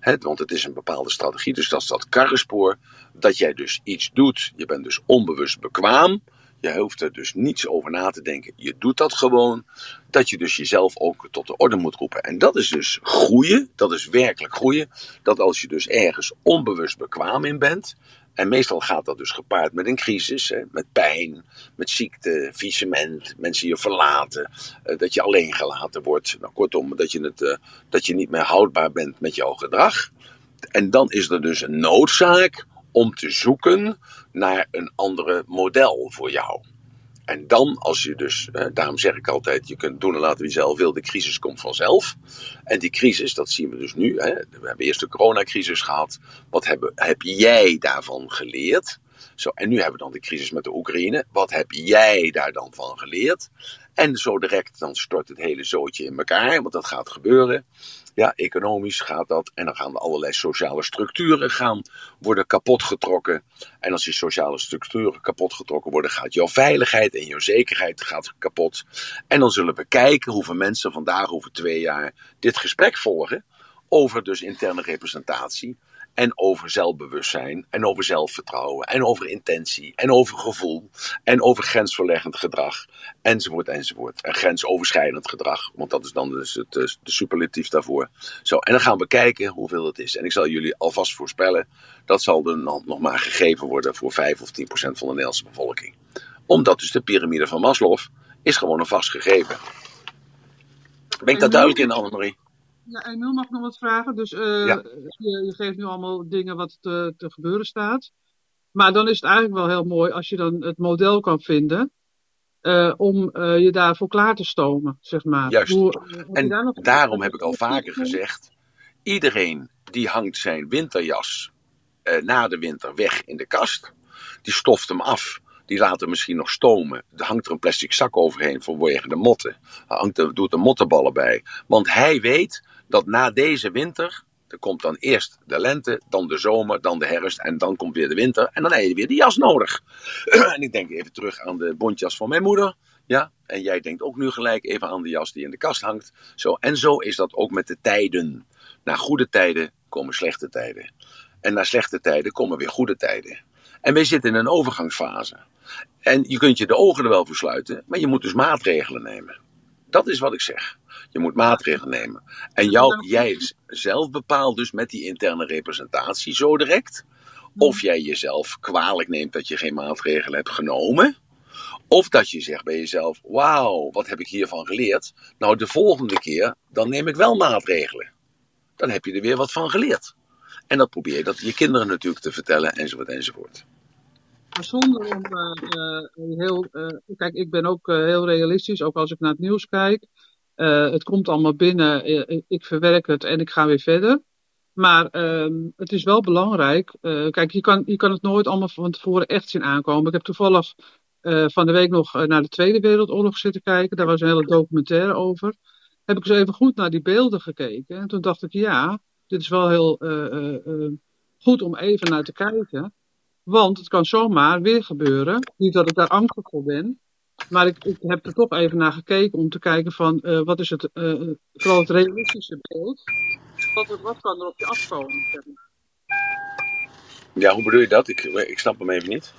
S1: Hè, want het is een bepaalde strategie, dus dat is dat karrenspoor. Dat jij dus iets doet. Je bent dus onbewust bekwaam. Je hoeft er dus niets over na te denken. Je doet dat gewoon. Dat je dus jezelf ook tot de orde moet roepen. En dat is dus groeien. Dat is werkelijk groeien. Dat als je dus ergens onbewust bekwaam in bent. En meestal gaat dat dus gepaard met een crisis, hè, met pijn, met ziekte, visement, mensen je verlaten, eh, dat je alleen gelaten wordt. Nou, kortom, dat je, het, uh, dat je niet meer houdbaar bent met jouw gedrag. En dan is er dus een noodzaak om te zoeken naar een andere model voor jou. En dan, als je dus, eh, daarom zeg ik altijd, je kunt doen en laten wie zelf wil, de crisis komt vanzelf. En die crisis, dat zien we dus nu. Hè. We hebben eerst de coronacrisis gehad. Wat heb, heb jij daarvan geleerd? Zo, en nu hebben we dan de crisis met de Oekraïne. Wat heb jij daar dan van geleerd? En zo direct dan stort het hele zootje in elkaar, want dat gaat gebeuren. Ja, economisch gaat dat. En dan gaan allerlei sociale structuren gaan worden kapotgetrokken. En als die sociale structuren kapotgetrokken worden, gaat jouw veiligheid en jouw zekerheid gaat kapot. En dan zullen we kijken hoeveel mensen vandaag over twee jaar dit gesprek volgen. Over dus interne representatie. En over zelfbewustzijn, en over zelfvertrouwen, en over intentie, en over gevoel, en over grensverleggend gedrag, enzovoort, enzovoort. En grensoverschrijdend gedrag, want dat is dan dus het, eh, de superlatief daarvoor. Zo, en dan gaan we kijken hoeveel dat is. En ik zal jullie alvast voorspellen, dat zal dan nog maar gegeven worden voor 5 of 10 procent van de Nederlandse bevolking. Omdat dus de piramide van Maslow is gewoon een vast gegeven. Ben ik dat duidelijk in, Annemarie?
S3: Ja, en nu mag ik nog wat vragen. Dus uh, je, je, geeft nu allemaal dingen wat te, te, gebeuren staat. Maar dan is het eigenlijk wel heel mooi als je dan het model kan vinden. Uh, om uh, je daarvoor klaar te stomen, zeg maar.
S1: Juist. Hoe, en daar daarom heb ik al vaker gezegd. Iedereen die hangt zijn winterjas na de winter weg in de kast. Die stoft hem af. Die laat hem misschien nog stomen. Er hangt er een plastic zak overheen vanwege de motten. Hij hangt er, doet er mottenballen bij. Want hij weet dat na deze winter. Er komt dan eerst de lente, dan de zomer, dan de herfst en dan komt weer de winter. En dan heb je weer die jas nodig. en ik denk even terug aan de bontjas van mijn moeder. Ja, en jij denkt ook nu gelijk even aan de jas die in de kast hangt. Zo, en zo is dat ook met de tijden. Na goede tijden komen slechte tijden. En na slechte tijden komen weer goede tijden. En wij zitten in een overgangsfase. En je kunt je de ogen er wel voor sluiten, maar je moet dus maatregelen nemen. Dat is wat ik zeg. Je moet maatregelen nemen. En jou, jij zelf bepaalt dus met die interne representatie zo direct. Of jij jezelf kwalijk neemt dat je geen maatregelen hebt genomen. Of dat je zegt bij jezelf: Wauw, wat heb ik hiervan geleerd? Nou, de volgende keer, dan neem ik wel maatregelen. Dan heb je er weer wat van geleerd. En dat probeer je dat je kinderen natuurlijk te vertellen, enzovoort, enzovoort.
S3: Maar zonder om uh, heel. Uh, kijk, ik ben ook heel realistisch, ook als ik naar het nieuws kijk. het komt allemaal binnen, ik verwerk het en ik ga weer verder. Maar ehm, het is wel belangrijk. kijk, je kan, je kan het nooit allemaal van tevoren echt zien aankomen. Ik heb toevallig van de week nog naar de Tweede Wereldoorlog zitten kijken. Daar was een hele documentaire over. Heb ik eens even goed naar die beelden gekeken. En toen dacht ik, ja, dit is wel heel goed om even naar te kijken. Want het kan zomaar weer gebeuren. Niet dat ik daar angstig voor ben. Maar ik, ik heb er toch even naar gekeken om te kijken van uh, wat is het, uh, vooral het realistische beeld. Wat, wat kan er op je afkomen? Zeg maar.
S1: Ja, hoe bedoel je dat? Ik, ik snap hem even niet.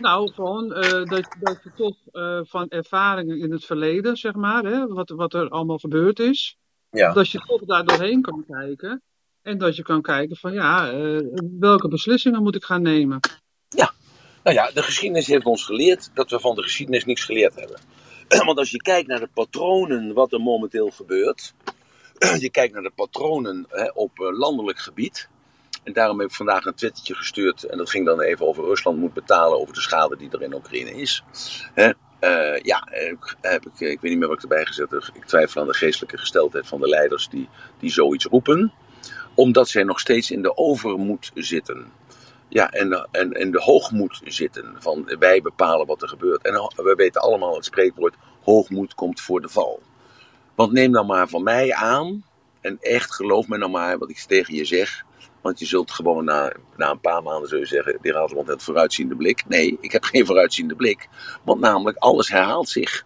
S3: Nou, gewoon uh, dat, dat je toch van ervaringen in het verleden, zeg maar, hè, wat, wat er allemaal gebeurd is, ja. dat je toch daar doorheen kan kijken. En dat je kan kijken van ja, welke beslissingen moet ik gaan nemen.
S1: Nou ja, de geschiedenis heeft ons geleerd dat we van de geschiedenis niks geleerd hebben. Want als je kijkt naar de patronen wat er momenteel gebeurt, je kijkt naar de patronen hè, op eh, landelijk gebied. En daarom heb ik vandaag een twittertje gestuurd. En dat ging dan even over Rusland moet betalen over de schade die er in Oekraïne is. Hè, uh, ja, heb ik, ik weet niet meer wat ik erbij gezet heb. Ik twijfel aan de geestelijke gesteldheid van de leiders die, die zoiets roepen. Omdat zij nog steeds in de overmoed zitten. Ja, en, en, en de hoogmoed zitten. Van wij bepalen wat er gebeurt. En we weten allemaal het spreekwoord: hoogmoed komt voor de val. Want neem dan maar van mij aan. En echt geloof me nou maar wat ik tegen je zeg. Want je zult gewoon na, na een paar maanden zullen zeggen: die Radelband het vooruitziende blik. Nee, ik heb geen vooruitziende blik. Want namelijk alles herhaalt zich.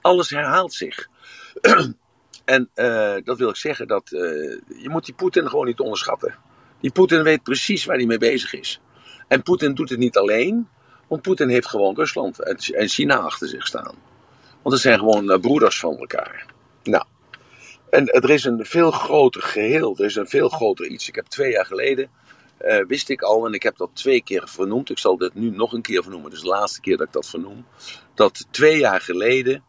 S1: Alles herhaalt zich. en uh, dat wil ik zeggen dat uh, je moet die Poetin gewoon niet onderschatten. Die Poetin weet precies waar hij mee bezig is. En Poetin doet het niet alleen, want Poetin heeft gewoon Rusland en China achter zich staan. Want het zijn gewoon eh, broeders van elkaar. Nou, en er is een veel groter geheel, er is een veel groter iets. Ik heb twee jaar geleden, uh, wist ik al, en ik heb dat twee keer vernoemd. Ik zal dit nu nog een keer vernoemen, dus de laatste keer dat ik dat vernoem. Dat twee jaar geleden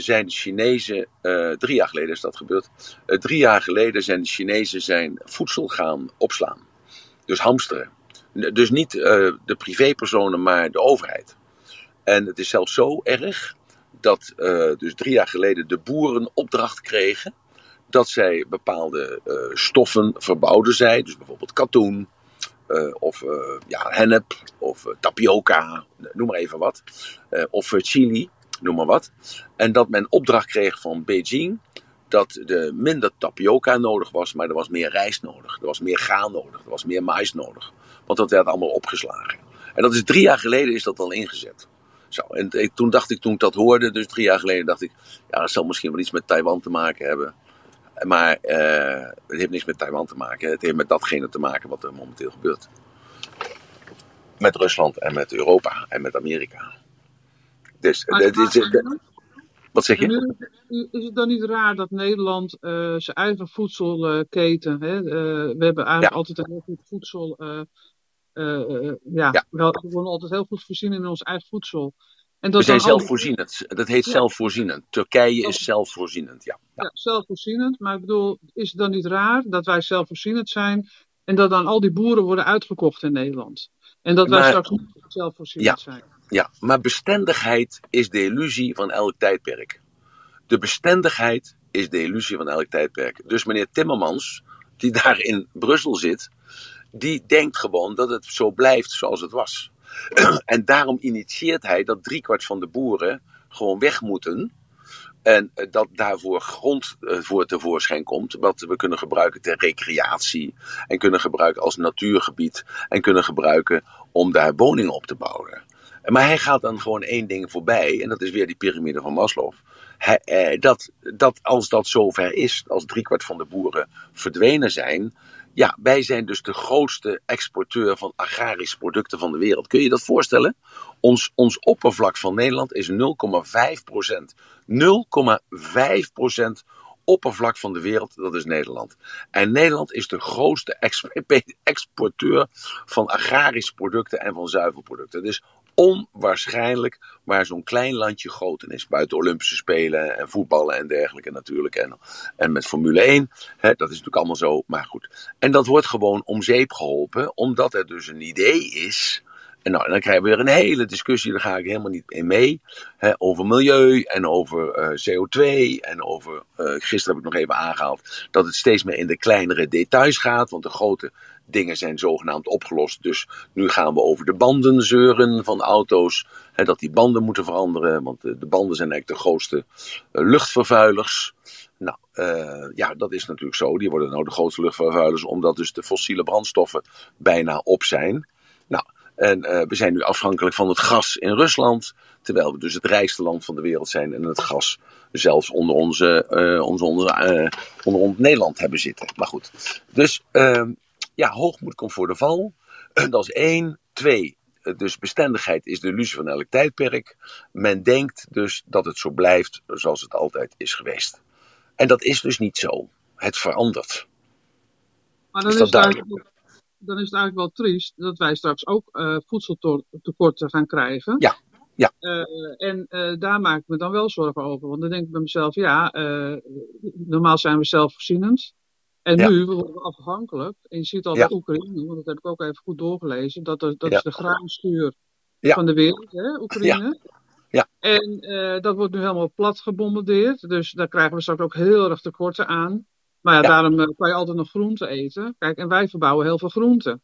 S1: zijn de Chinezen, uh, drie jaar geleden is dat gebeurd, uh, drie jaar geleden zijn de Chinezen zijn voedsel gaan opslaan. Dus hamsteren. Dus niet uh, de privépersonen, maar de overheid. En het is zelfs zo erg dat dus drie jaar geleden de boeren opdracht kregen dat zij bepaalde stoffen verbouwden zij, dus bijvoorbeeld katoen, of ja, hennep, of tapioca, noem maar even wat, of chili noem maar wat. En dat men opdracht kreeg van Beijing dat er minder tapioca nodig was, maar er was meer rijst nodig. Er was meer graan nodig, er was meer mais nodig. Want dat werd allemaal opgeslagen. En dat is drie jaar geleden is dat al ingezet. Zo, en toen dacht ik, toen ik dat hoorde, dus drie jaar geleden, dacht ik, ja, dat zal misschien wel iets met Taiwan te maken hebben. Maar uh, het heeft niks met Taiwan te maken. Het heeft met datgene te maken wat er momenteel gebeurt. Met Rusland en met Europa en met Amerika. Dus, wat zeg je?
S3: Is het dan niet raar dat Nederland uh, zijn eigen voedselketen, hè, uh, we hebben eigenlijk altijd een heel goed voedsel, ja, ja. We, worden altijd heel goed voorzien in ons eigen voedsel.
S1: En dat we zijn zelfvoorzienend, dat heet ja. zelfvoorzienend. Turkije is zelfvoorzienend, ja.
S3: ja. ja. zelfvoorzienend, maar ik bedoel, is het dan niet raar dat wij zelfvoorzienend zijn en dat dan al die boeren worden uitgekocht in Nederland? En dat wij maar, straks niet zelfvoorzienend zijn?
S1: Ja, maar bestendigheid is de illusie van elk tijdperk. De bestendigheid is de illusie van elk tijdperk. Dus meneer Timmermans, die daar in Brussel zit, die denkt gewoon dat het zo blijft zoals het was. en daarom initieert hij dat driekwart van de boeren gewoon weg moeten. En eh, dat daarvoor grond eh, voor tevoorschijn komt, wat we kunnen gebruiken ter recreatie. En kunnen gebruiken als natuurgebied. En kunnen gebruiken om daar woningen op te bouwen. Maar hij gaat dan gewoon één ding voorbij, en dat is weer die piramide van Maslow. Hij, eh, dat, dat als dat zover is, als driekwart van de boeren verdwenen zijn, ja, wij zijn dus de grootste exporteur van agrarische producten van de wereld. Kun je dat voorstellen? Ons, ons oppervlak van Nederland is 0,5 procent. 0,5 procent oppervlak van de wereld, dat is Nederland. En Nederland is de grootste exporteur van agrarische producten en van zuivelproducten. Dus onwaarschijnlijk waar zo'n klein landje groot is. Buiten Olympische Spelen en voetballen en dergelijke natuurlijk. En, en met Formule 1. Hè, dat is natuurlijk allemaal zo. Maar goed. En dat wordt gewoon om zeep geholpen. Omdat er dus een idee is. En, nou, dan krijgen we weer een hele discussie, daar ga ik helemaal niet in mee. Hè, over milieu en over eh, CO2 en over. Uh, gisteren heb ik nog even aangehaald dat het steeds meer in de kleinere details gaat. Want de grote dingen zijn zogenaamd opgelost. Dus nu gaan we over de banden zeuren van auto's. Hè, dat die banden moeten veranderen, want de, de banden zijn eigenlijk de grootste uh, luchtvervuilers. Nou, uh, ja, dat is natuurlijk zo. Die worden nou de grootste luchtvervuilers, omdat dus de fossiele brandstoffen bijna op zijn. Nou, en uh, we zijn nu afhankelijk van het gas in Rusland, terwijl we dus het rijkste land van de wereld zijn en het gas zelfs onder onze, uh, onze onder, uh, onder ons Nederland hebben zitten. Maar goed, dus ehm, ja, hoogmoed komt voor de val. Dat is één. Twee, dus bestendigheid is de illusie van elk tijdperk. Men denkt dus dat het zo blijft zoals het altijd is geweest. En dat is dus niet zo. Het verandert.
S3: Maar dan is, is, dan is het eigenlijk wel triest dat wij straks ook uh, voedseltekorten gaan krijgen.
S1: Ja. Ja.
S3: Uh, en uh, daar maak ik me dan wel zorgen over. Want dan denk ik bij mezelf, ja, normaal zijn we zelfvoorzienend. En nu worden we afhankelijk. En je ziet al Oekraïne, want dat heb ik ook even goed doorgelezen, dat, dat is de graanschuur van de wereld, hè, Oekraïne.
S1: Ja.
S3: En uh, dat wordt nu helemaal plat gebombardeerd. Dus daar krijgen we straks ook heel erg tekorten aan. Maar ja, daarom uh, kan je altijd nog groenten eten. Kijk, en wij verbouwen heel veel groenten.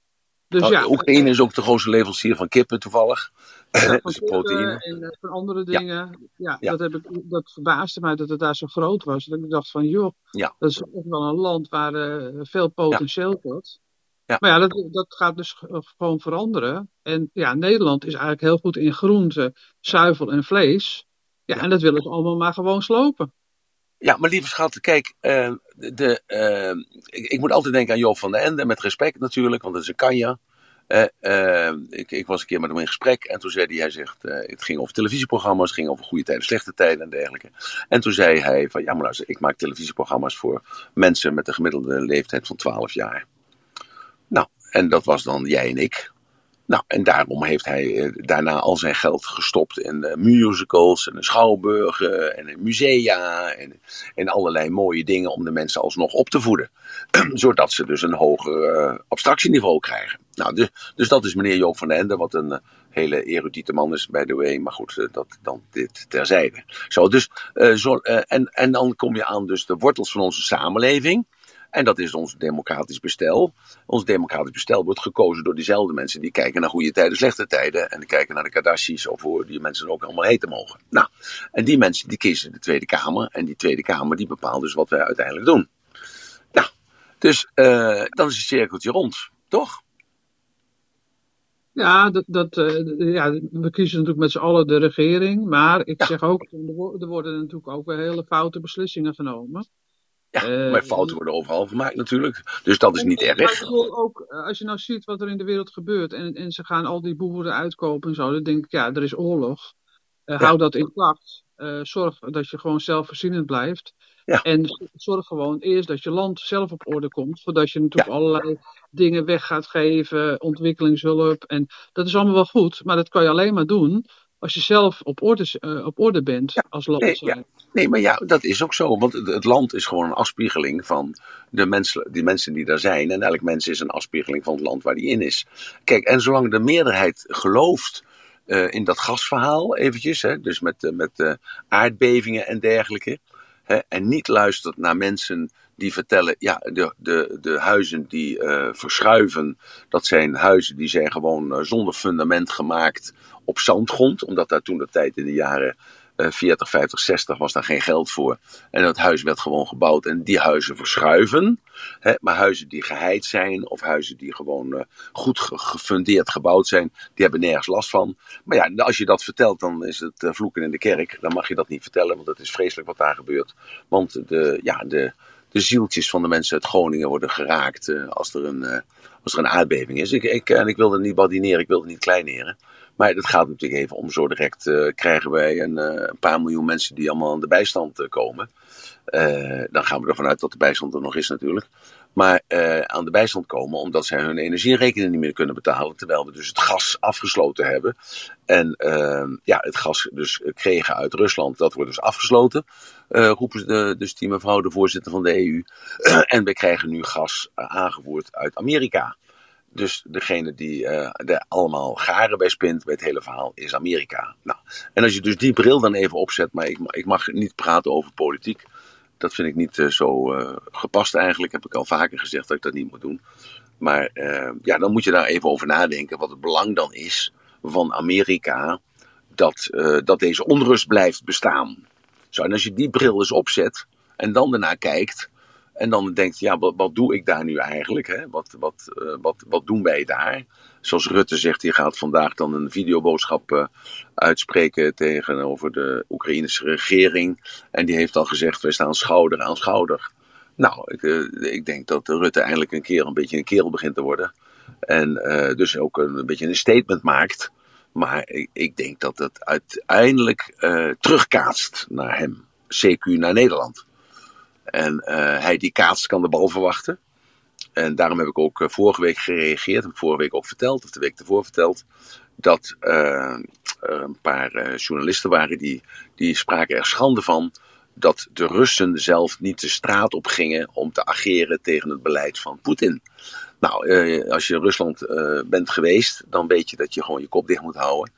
S1: Dus nou, ja, Oekraïne is ook de grootste leverancier van kippen toevallig.
S3: Ja, van proteïne. En uh, van andere dingen. Ja, ja, Dat, heb ik, dat verbaasde mij dat het daar zo groot was. Dat ik dacht van, joh, dat is echt wel een land waar uh, veel potentieel wordt. Ja. Maar ja, dat, dat gaat dus gewoon veranderen. En ja, Nederland is eigenlijk heel goed in groenten, zuivel en vlees. Ja, en dat willen ze allemaal maar gewoon slopen.
S1: Ja, maar lieve schat, kijk, uh, de, uh, ik, moet altijd denken aan Joop van den Ende, met respect natuurlijk, want dat is een kanja. Uh, ik, ik, was een keer met hem in gesprek en toen zei hij, hij zegt, het ging over televisieprogramma's, het ging over goede tijden, slechte tijden en dergelijke. En toen zei hij van, ja maar luister, ik maak televisieprogramma's voor mensen met een gemiddelde leeftijd van 12 jaar. Nou, en dat was dan jij en ik. Nou, en daarom heeft hij eh, daarna al zijn geld gestopt in uh, musicals en schouwburgen en musea en, allerlei mooie dingen om de mensen alsnog op te voeden. Zodat ze dus een hoger uh, abstractieniveau krijgen. Nou, dus, dus dat is meneer Joop van den Ende, wat een hele erudite man is, by the way. Maar goed, dat dan dit terzijde. Zo, dus, zo, en, en dan kom je aan dus de wortels van onze samenleving. En dat is ons democratisch bestel. Ons democratisch bestel wordt gekozen door diezelfde mensen die kijken naar goede tijden, slechte tijden. En die kijken naar de Kardashians of hoe die mensen ook allemaal heten mogen. Nou, en die mensen die kiezen de Tweede Kamer. En die Tweede Kamer die bepaalt dus wat wij uiteindelijk doen. Nou, dus uh, dan is het cirkeltje rond, toch?
S3: Ja, dat, dat, uh, ja, we kiezen natuurlijk met z'n allen de regering. Maar ik zeg ook, er worden natuurlijk ook weer hele foute beslissingen genomen.
S1: Ja, maar fouten worden overal gemaakt natuurlijk. Dus dat is niet erg.
S3: Ook eh, als je nou ziet wat er in de wereld gebeurt en, en ze gaan al die boeren uitkopen en zo, dan denk ik, ja, er is oorlog. Uh, Hou dat in klacht. Uh, zorg dat je gewoon zelfvoorzienend blijft. Ja. En zorg gewoon eerst dat je land zelf op orde komt, voordat je natuurlijk allerlei dingen weg gaat geven, ontwikkelingshulp. En dat is allemaal wel goed, maar dat kan je alleen maar doen als je zelf op orde, uh, op orde bent als land.
S1: Nee, ja. nee, maar ja, dat is ook zo. Want het, het, land is gewoon een afspiegeling van de mensen, die mensen die daar zijn. En elk mens is een afspiegeling van het land waar die in is. Kijk, en zolang de meerderheid gelooft uh, in dat gasverhaal, eventjes, hè, dus met, uh, met aardbevingen en dergelijke. Hè, en niet luistert naar mensen die vertellen, ja, de, de, de huizen die uh, verschuiven, dat zijn huizen die zijn gewoon uh, zonder fundament gemaakt op zandgrond. Omdat daar toen de tijd in de jaren 40, 50, 60 was daar geen geld voor. En dat huis werd gewoon gebouwd en die huizen verschuiven. Hè, maar huizen die geheid zijn of huizen die gewoon uh, goed gefundeerd gebouwd zijn, die hebben nergens last van. Maar ja, als je dat vertelt, dan is het uh, vloeken in de kerk. Dan mag je dat niet vertellen, want het is vreselijk wat daar gebeurt. Want de, ja, de, de zieltjes van de mensen uit Groningen worden geraakt uh, als, er een, als er een aardbeving is. Ik, ik, en ik wil het niet badineren, ik wil het niet kleineren. Maar het gaat natuurlijk even om zo direct uh, krijgen wij een, uh, een, paar miljoen mensen die allemaal aan de bijstand uh, komen. dan gaan we ervan uit dat de bijstand er nog is natuurlijk. Maar aan de bijstand komen omdat zij hun energierekening niet meer kunnen betalen. Terwijl we dus het gas afgesloten hebben. En ja, het gas dus kregen uit Rusland. Dat wordt dus afgesloten. roepen dus die mevrouw, de voorzitter van de EU. en we krijgen nu gas aangevoerd uit Amerika. Dus degene die uh, er allemaal garen bij spint bij het hele verhaal is Amerika. Nou, en als je dus die bril dan even opzet, maar ik, ik mag niet praten over politiek. Dat vind ik niet uh, zo uh, gepast eigenlijk. Heb ik al vaker gezegd dat ik dat niet moet doen. Maar ja, dan moet je daar even over nadenken wat het belang dan is van Amerika dat, dat deze onrust blijft bestaan. Zo, en als je die bril eens opzet en dan daarna kijkt, en dan denkt ja, wat, wat doe ik daar nu eigenlijk? Hè? Wat, wat, uh, wat, wat doen wij daar? Zoals Rutte zegt, hij gaat vandaag dan een videoboodschap uh, uitspreken tegenover de Oekraïnse regering. En die heeft al gezegd, wij staan schouder aan schouder. Nou, ik, uh, ik denk dat Rutte eindelijk een keer een beetje een kerel begint te worden. En dus ook een, beetje een statement maakt. Maar ik, ik denk dat het uiteindelijk terugkaatst naar hem. CQ naar Nederland. En uh, hij die kaats kan de bal verwachten. En daarom heb ik ook uh, vorige week gereageerd. Heb vorige week ook verteld, of de week ervoor verteld. Dat uh, een paar journalisten waren die, die spraken er schande van. Dat de Russen zelf niet de straat op gingen om te ageren tegen het beleid van Poetin. Nou, als je in Rusland bent geweest, dan weet je dat je gewoon je kop dicht moet houden.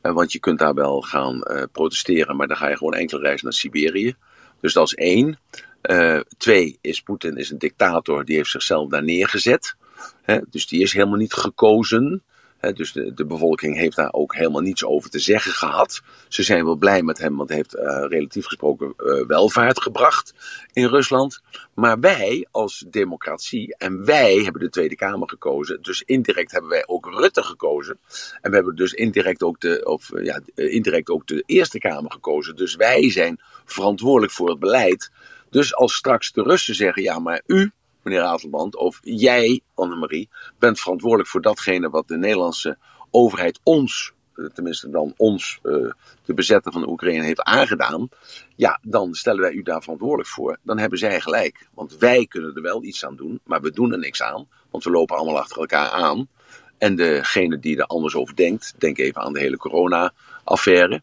S1: want je kunt daar wel gaan protesteren, maar dan ga je gewoon enkele reis naar Siberië. Dus dat is één. Uh, twee is Poetin is een dictator, die heeft zichzelf daar neergezet. Hè, dus die is helemaal niet gekozen. Hè, dus de, de, bevolking heeft daar ook helemaal niets over te zeggen gehad. Ze zijn wel blij met hem, want hij heeft uh, relatief gesproken uh, welvaart gebracht in Rusland. Maar wij als democratie, en wij hebben de Tweede Kamer gekozen, dus indirect hebben wij ook Rutte gekozen. En we hebben dus indirect ook de, of, ja, indirect ook de Eerste Kamer gekozen. Dus wij zijn verantwoordelijk voor het beleid. Dus als straks de Russen zeggen, ja, maar u, meneer Ratelband, of jij, Annemarie, bent verantwoordelijk voor datgene wat de Nederlandse overheid ons, eh, tenminste dan ons, uh, de bezetter van de Oekraïne, heeft aangedaan. Ja, dan stellen wij u daar verantwoordelijk voor. Dan hebben zij gelijk. Want wij kunnen er wel iets aan doen, maar we doen er niks aan. Want we lopen allemaal achter elkaar aan. En degene die er anders over denkt, denk even aan de hele corona-affaire,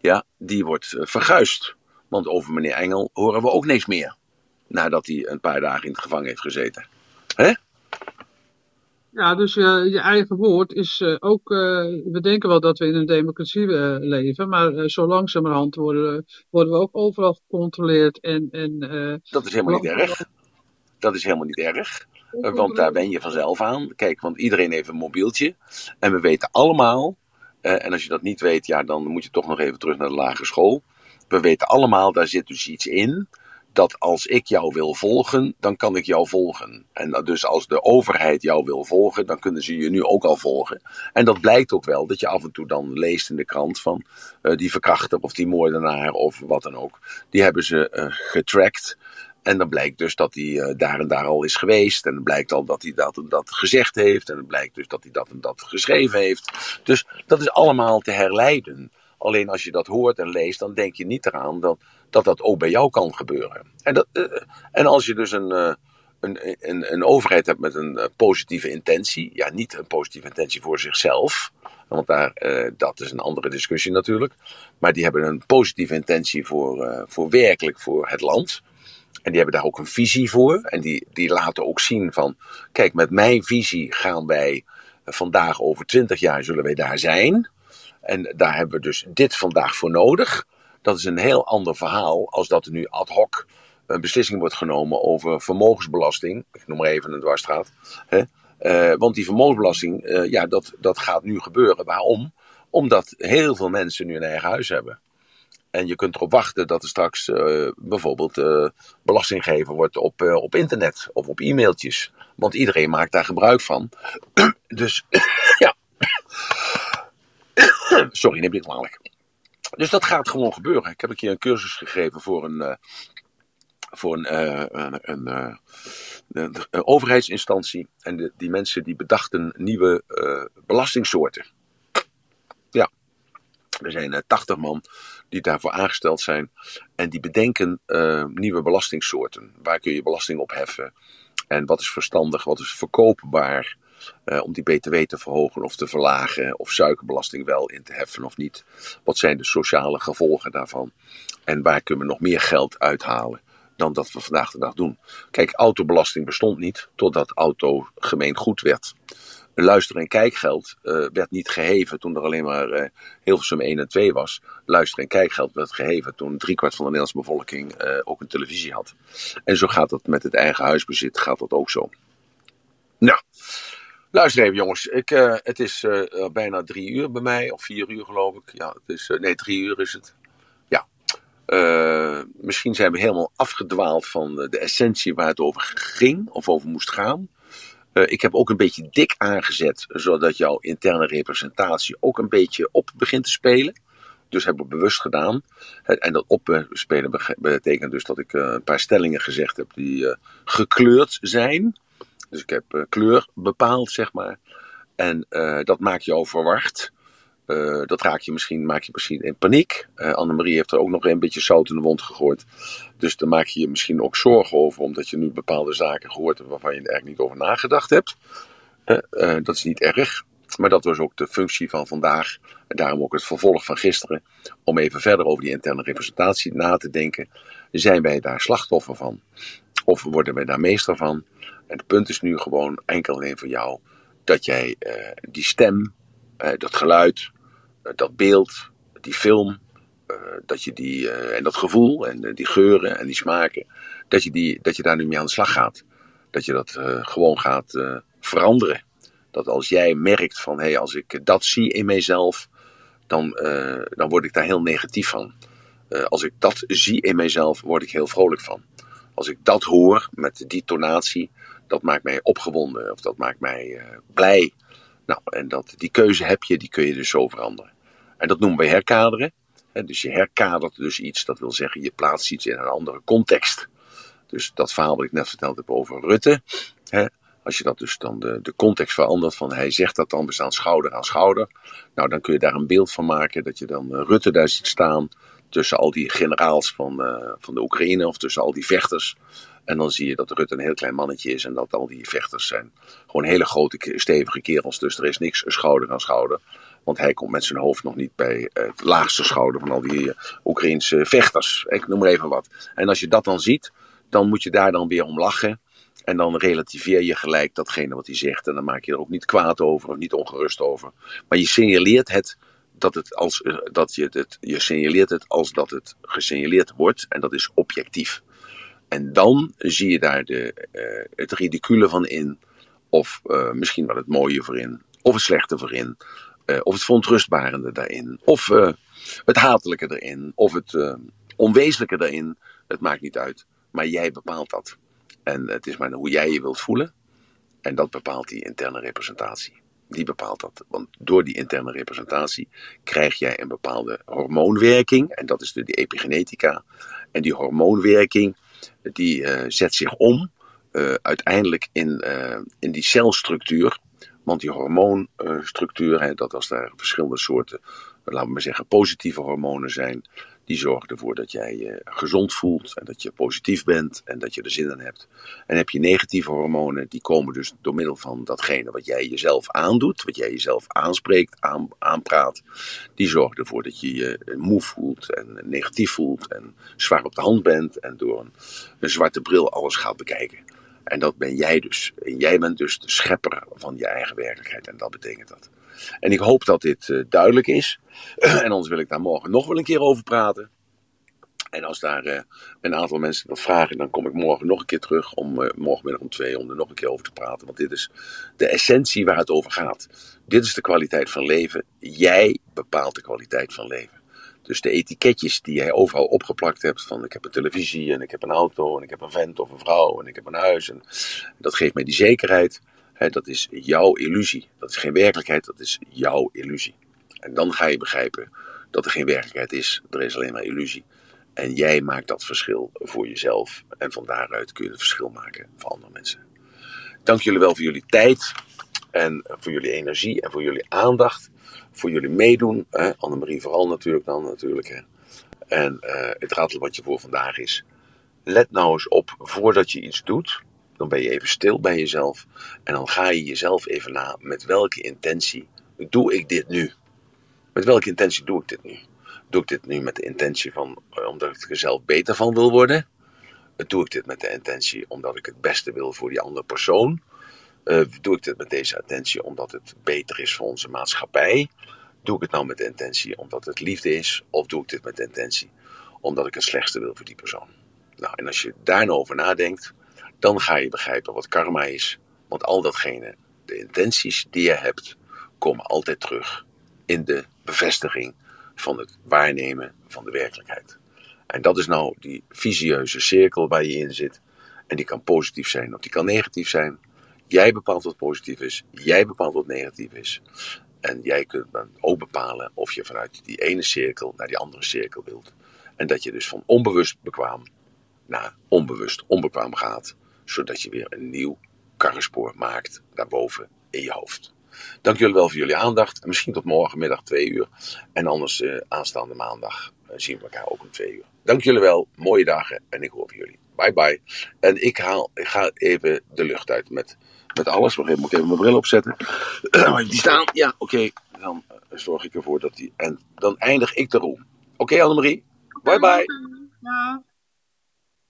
S1: ja, die wordt uh, verguisd. Want over meneer Engel horen we ook niks meer. Nadat hij een paar dagen in het gevangen heeft gezeten. Hè?
S3: Ja, dus uh, je eigen woord is uh, ook. Uh, we denken wel dat we in een democratie leven, maar zo langzamerhand worden, worden we ook overal gecontroleerd. En, en,
S1: dat is helemaal niet erg. Dat is helemaal niet erg. Want daar ben je vanzelf aan. Kijk, want iedereen heeft een mobieltje. En we weten allemaal. en als je dat niet weet, ja, dan moet je toch nog even terug naar de lagere school we weten allemaal, daar zit dus iets in. Dat als ik jou wil volgen, dan kan ik jou volgen. En dus als de overheid jou wil volgen, dan kunnen ze je nu ook al volgen. En dat blijkt ook wel, dat je af en toe dan leest in de krant van uh, die verkrachter of die moordenaar of wat dan ook. Die hebben ze uh, getracked. En dan blijkt dus dat hij uh, daar en daar al is geweest. En dan blijkt al dat hij dat en dat gezegd heeft. En dan blijkt dus dat hij dat en dat geschreven heeft. Dus dat is allemaal te herleiden. Alleen als je dat hoort en leest, dan denk je niet eraan dat dat, dat ook bij jou kan gebeuren. En, dat, uh, en als je dus een, uh, een, een, een, overheid hebt met een uh, positieve intentie, ja, niet een positieve intentie voor zichzelf, want daar, dat is een andere discussie natuurlijk, maar die hebben een positieve intentie voor, voor werkelijk voor het land. En die hebben daar ook een visie voor. En die, die laten ook zien van, kijk, met mijn visie gaan wij vandaag over twintig jaar zullen wij daar zijn. En daar hebben we dus dit vandaag voor nodig. Dat is een heel ander verhaal als dat er nu ad hoc een beslissing wordt genomen over vermogensbelasting. Ik noem maar even een dwarsstraat. Hè? Uh, want die vermogensbelasting, uh, ja, dat, dat gaat nu gebeuren. Waarom? Omdat heel veel mensen nu een eigen huis hebben. En je kunt erop wachten dat er straks uh, bijvoorbeeld belasting gegeven wordt op, op internet of op e-mailtjes. Want iedereen maakt daar gebruik van. dus ja. Sorry, neem ik kwalijk. Dus dat gaat gewoon gebeuren. Ik heb een keer een cursus gegeven voor een, voor een, een, een de, overheidsinstantie. En die mensen die bedachten nieuwe belastingsoorten. Ja, er zijn uh, 80 man die daarvoor aangesteld zijn. En die bedenken nieuwe belastingsoorten. Waar kun je belasting op heffen? En wat is verstandig, wat is verkoopbaar? Uh, om die BTW te verhogen of te verlagen, of suikerbelasting wel in te heffen of niet. Wat zijn de sociale gevolgen daarvan? En waar kunnen we nog meer geld uithalen? dan dat we vandaag de dag doen. Kijk, autobelasting bestond niet totdat auto gemeengoed werd. Luister- en kijkgeld uh, werd niet geheven toen er alleen maar uh, Hilversum 1 en 2 was. Luister- en kijkgeld werd geheven toen driekwart van de Nederlandse bevolking ook een televisie had. En zo gaat dat met het eigen huisbezit, gaat dat ook zo. Nou, luister even jongens. Ik, het is bijna drie uur bij mij, of vier uur geloof ik. Ja, het is, nee, drie uur is het. Uh, misschien zijn we helemaal afgedwaald van de essentie waar het over ging of over moest gaan. Ik heb ook een beetje dik aangezet, zodat jouw interne representatie ook een beetje op begint te spelen. Dus heb ik bewust gedaan. En dat opspelen betekent dus dat ik een paar stellingen gezegd heb die gekleurd zijn. Dus ik heb kleur bepaald, zeg maar. En dat maakt jou verward. Uh, dat raak je misschien, maak je misschien in paniek. Uh, Annemarie heeft er ook nog een beetje zout in de wond gegooid. Dus dan maak je je misschien ook zorgen over, omdat je nu bepaalde zaken gehoord hebt waarvan je er eigenlijk niet over nagedacht hebt. Dat is niet erg. Maar dat was ook de functie van vandaag. En daarom ook het vervolg van gisteren. Om even verder over die interne representatie na te denken. Zijn wij daar slachtoffer van? Of worden wij daar meester van? En het punt is nu gewoon enkel alleen voor jou. Dat jij die stem, dat geluid, eh, dat beeld, die film, dat je die, en dat gevoel en die geuren en die smaken, dat je, die, dat je daar nu mee aan de slag gaat. Dat je dat gewoon gaat veranderen. Dat als jij merkt van, hé, hey, als ik dat zie in mijzelf, dan, dan word ik daar heel negatief van. als ik dat zie in mijzelf, word ik heel vrolijk van. Als ik dat hoor met die tonatie, dat maakt mij opgewonden of dat maakt mij blij. Nou, en dat, die keuze heb je, die kun je dus zo veranderen. En dat noemen we herkaderen. dus je herkadert dus iets, dat wil zeggen je plaatst iets in een andere context. Dus dat verhaal wat ik net verteld heb over Rutte. als je dat dus dan de, de context verandert van hij zegt dat dan, we staan schouder aan schouder. Nou, dan kun je daar een beeld van maken dat je dan eh, Rutte daar ziet staan tussen al die generaals van, uh, van de Oekraïne of tussen al die vechters. En dan zie je dat Rutte een heel klein mannetje is en dat al die vechters zijn gewoon hele grote, stevige kerels. Dus er is niks schouder aan schouder. Want hij komt met zijn hoofd nog niet bij het laagste schouder van al die eh, Oekraïnse vechters. Ik noem maar even wat. En als je dat dan ziet, dan moet je daar dan weer om lachen. En dan relativeer je gelijk datgene wat hij zegt. En dan maak je er ook niet kwaad over of niet ongerust over. Maar je signaleert het dat het als eh, dat je het, je signaleert het als dat het gesignaleerd wordt. En dat is objectief. En dan zie je daar de, uh, het ridicule van in. Of uh, misschien wel het mooie voor in. Of het slechte voor in. Uh, of het verontrustbarende daarin. Of het hatelijke erin. Of het onwezenlijke daarin. Het maakt niet uit. Maar jij bepaalt dat. En het is maar hoe jij je wilt voelen. En dat bepaalt die interne representatie. Die bepaalt dat. Want door die interne representatie krijg jij een bepaalde hormoonwerking. En dat is de, epigenetica. En die hormoonwerking die zet zich om. uiteindelijk in, in die celstructuur want die hormoonstructuur, dat als daar verschillende soorten, laten we maar zeggen, positieve hormonen zijn, die zorgen ervoor dat jij je gezond voelt en dat je positief bent en dat je er zin in hebt. En heb je negatieve hormonen, die komen dus door middel van datgene wat jij jezelf aandoet, wat jij jezelf aanspreekt, aan, aanpraat, die zorgen ervoor dat je je moe voelt en negatief voelt en zwaar op de hand bent en door een, een zwarte bril alles gaat bekijken. En dat ben jij dus. En jij bent dus de schepper van je eigen werkelijkheid. En dat betekent dat. En ik hoop dat dit uh, duidelijk is. en anders wil ik daar morgen nog wel een keer over praten. En als daar uh, een aantal mensen dat vragen, dan kom ik morgen nog een keer terug om uh, morgenmiddag om twee om er nog een keer over te praten. Want dit is de essentie waar het over gaat. Dit is de kwaliteit van leven. Jij bepaalt de kwaliteit van leven. Dus de etiketjes die jij overal opgeplakt hebt, van ik heb een televisie en ik heb een auto en ik heb een vent of een vrouw en ik heb een huis. En dat geeft mij die zekerheid. Dat is jouw illusie. Dat is geen werkelijkheid, dat is jouw illusie. En dan ga je begrijpen dat er geen werkelijkheid is, er is alleen maar illusie. En jij maakt dat verschil voor jezelf. En van daaruit kun je het verschil maken voor andere mensen. Dank jullie wel voor jullie tijd. En voor jullie energie en voor jullie aandacht. Voor jullie meedoen. Annemarie vooral natuurlijk dan natuurlijk. Hè? En uh, het raadsel wat je voor vandaag is. Let nou eens op voordat je iets doet. Dan ben je even stil bij jezelf. En dan ga je jezelf even na met welke intentie doe ik dit nu? Met welke intentie doe ik dit nu? Doe ik dit nu met de intentie van eh, omdat ik er zelf beter van wil worden? Doe ik dit met de intentie omdat ik het beste wil voor die andere persoon? Uh, doe ik dit met deze intentie omdat het beter is voor onze maatschappij? Doe ik het nou met de intentie omdat het liefde is? Of doe ik dit met de intentie omdat ik het slechtste wil voor die persoon? Nou, en als je daar nou over nadenkt, dan ga je begrijpen wat karma is. Want al datgene, de intenties die je hebt, komen altijd terug in de bevestiging van het waarnemen van de werkelijkheid. En dat is nou die visieuze cirkel waar je in zit. En die kan positief zijn of die kan negatief zijn. Jij bepaalt wat positief is, jij bepaalt wat negatief is. En jij kunt dan ook bepalen of je vanuit die ene cirkel naar die andere cirkel wilt. En dat je dus van onbewust bekwaam naar onbewust onbekwaam gaat. Zodat je weer een nieuw karrespoor maakt daarboven in je hoofd. Dank jullie wel voor jullie aandacht. En misschien tot morgenmiddag twee uur. En anders uh, aanstaande maandag uh, zien we elkaar ook om twee uur. Dank jullie wel. Mooie dagen. En ik hoor van jullie. Bye bye. En ik, haal, ik ga even de lucht uit met, met alles. Wacht even, moet ik even mijn bril opzetten. die staan. Ja, oké. Dan uh, zorg ik ervoor dat die... En dan eindig ik de roem. Oké okay, Annemarie? Bye bye. Ja.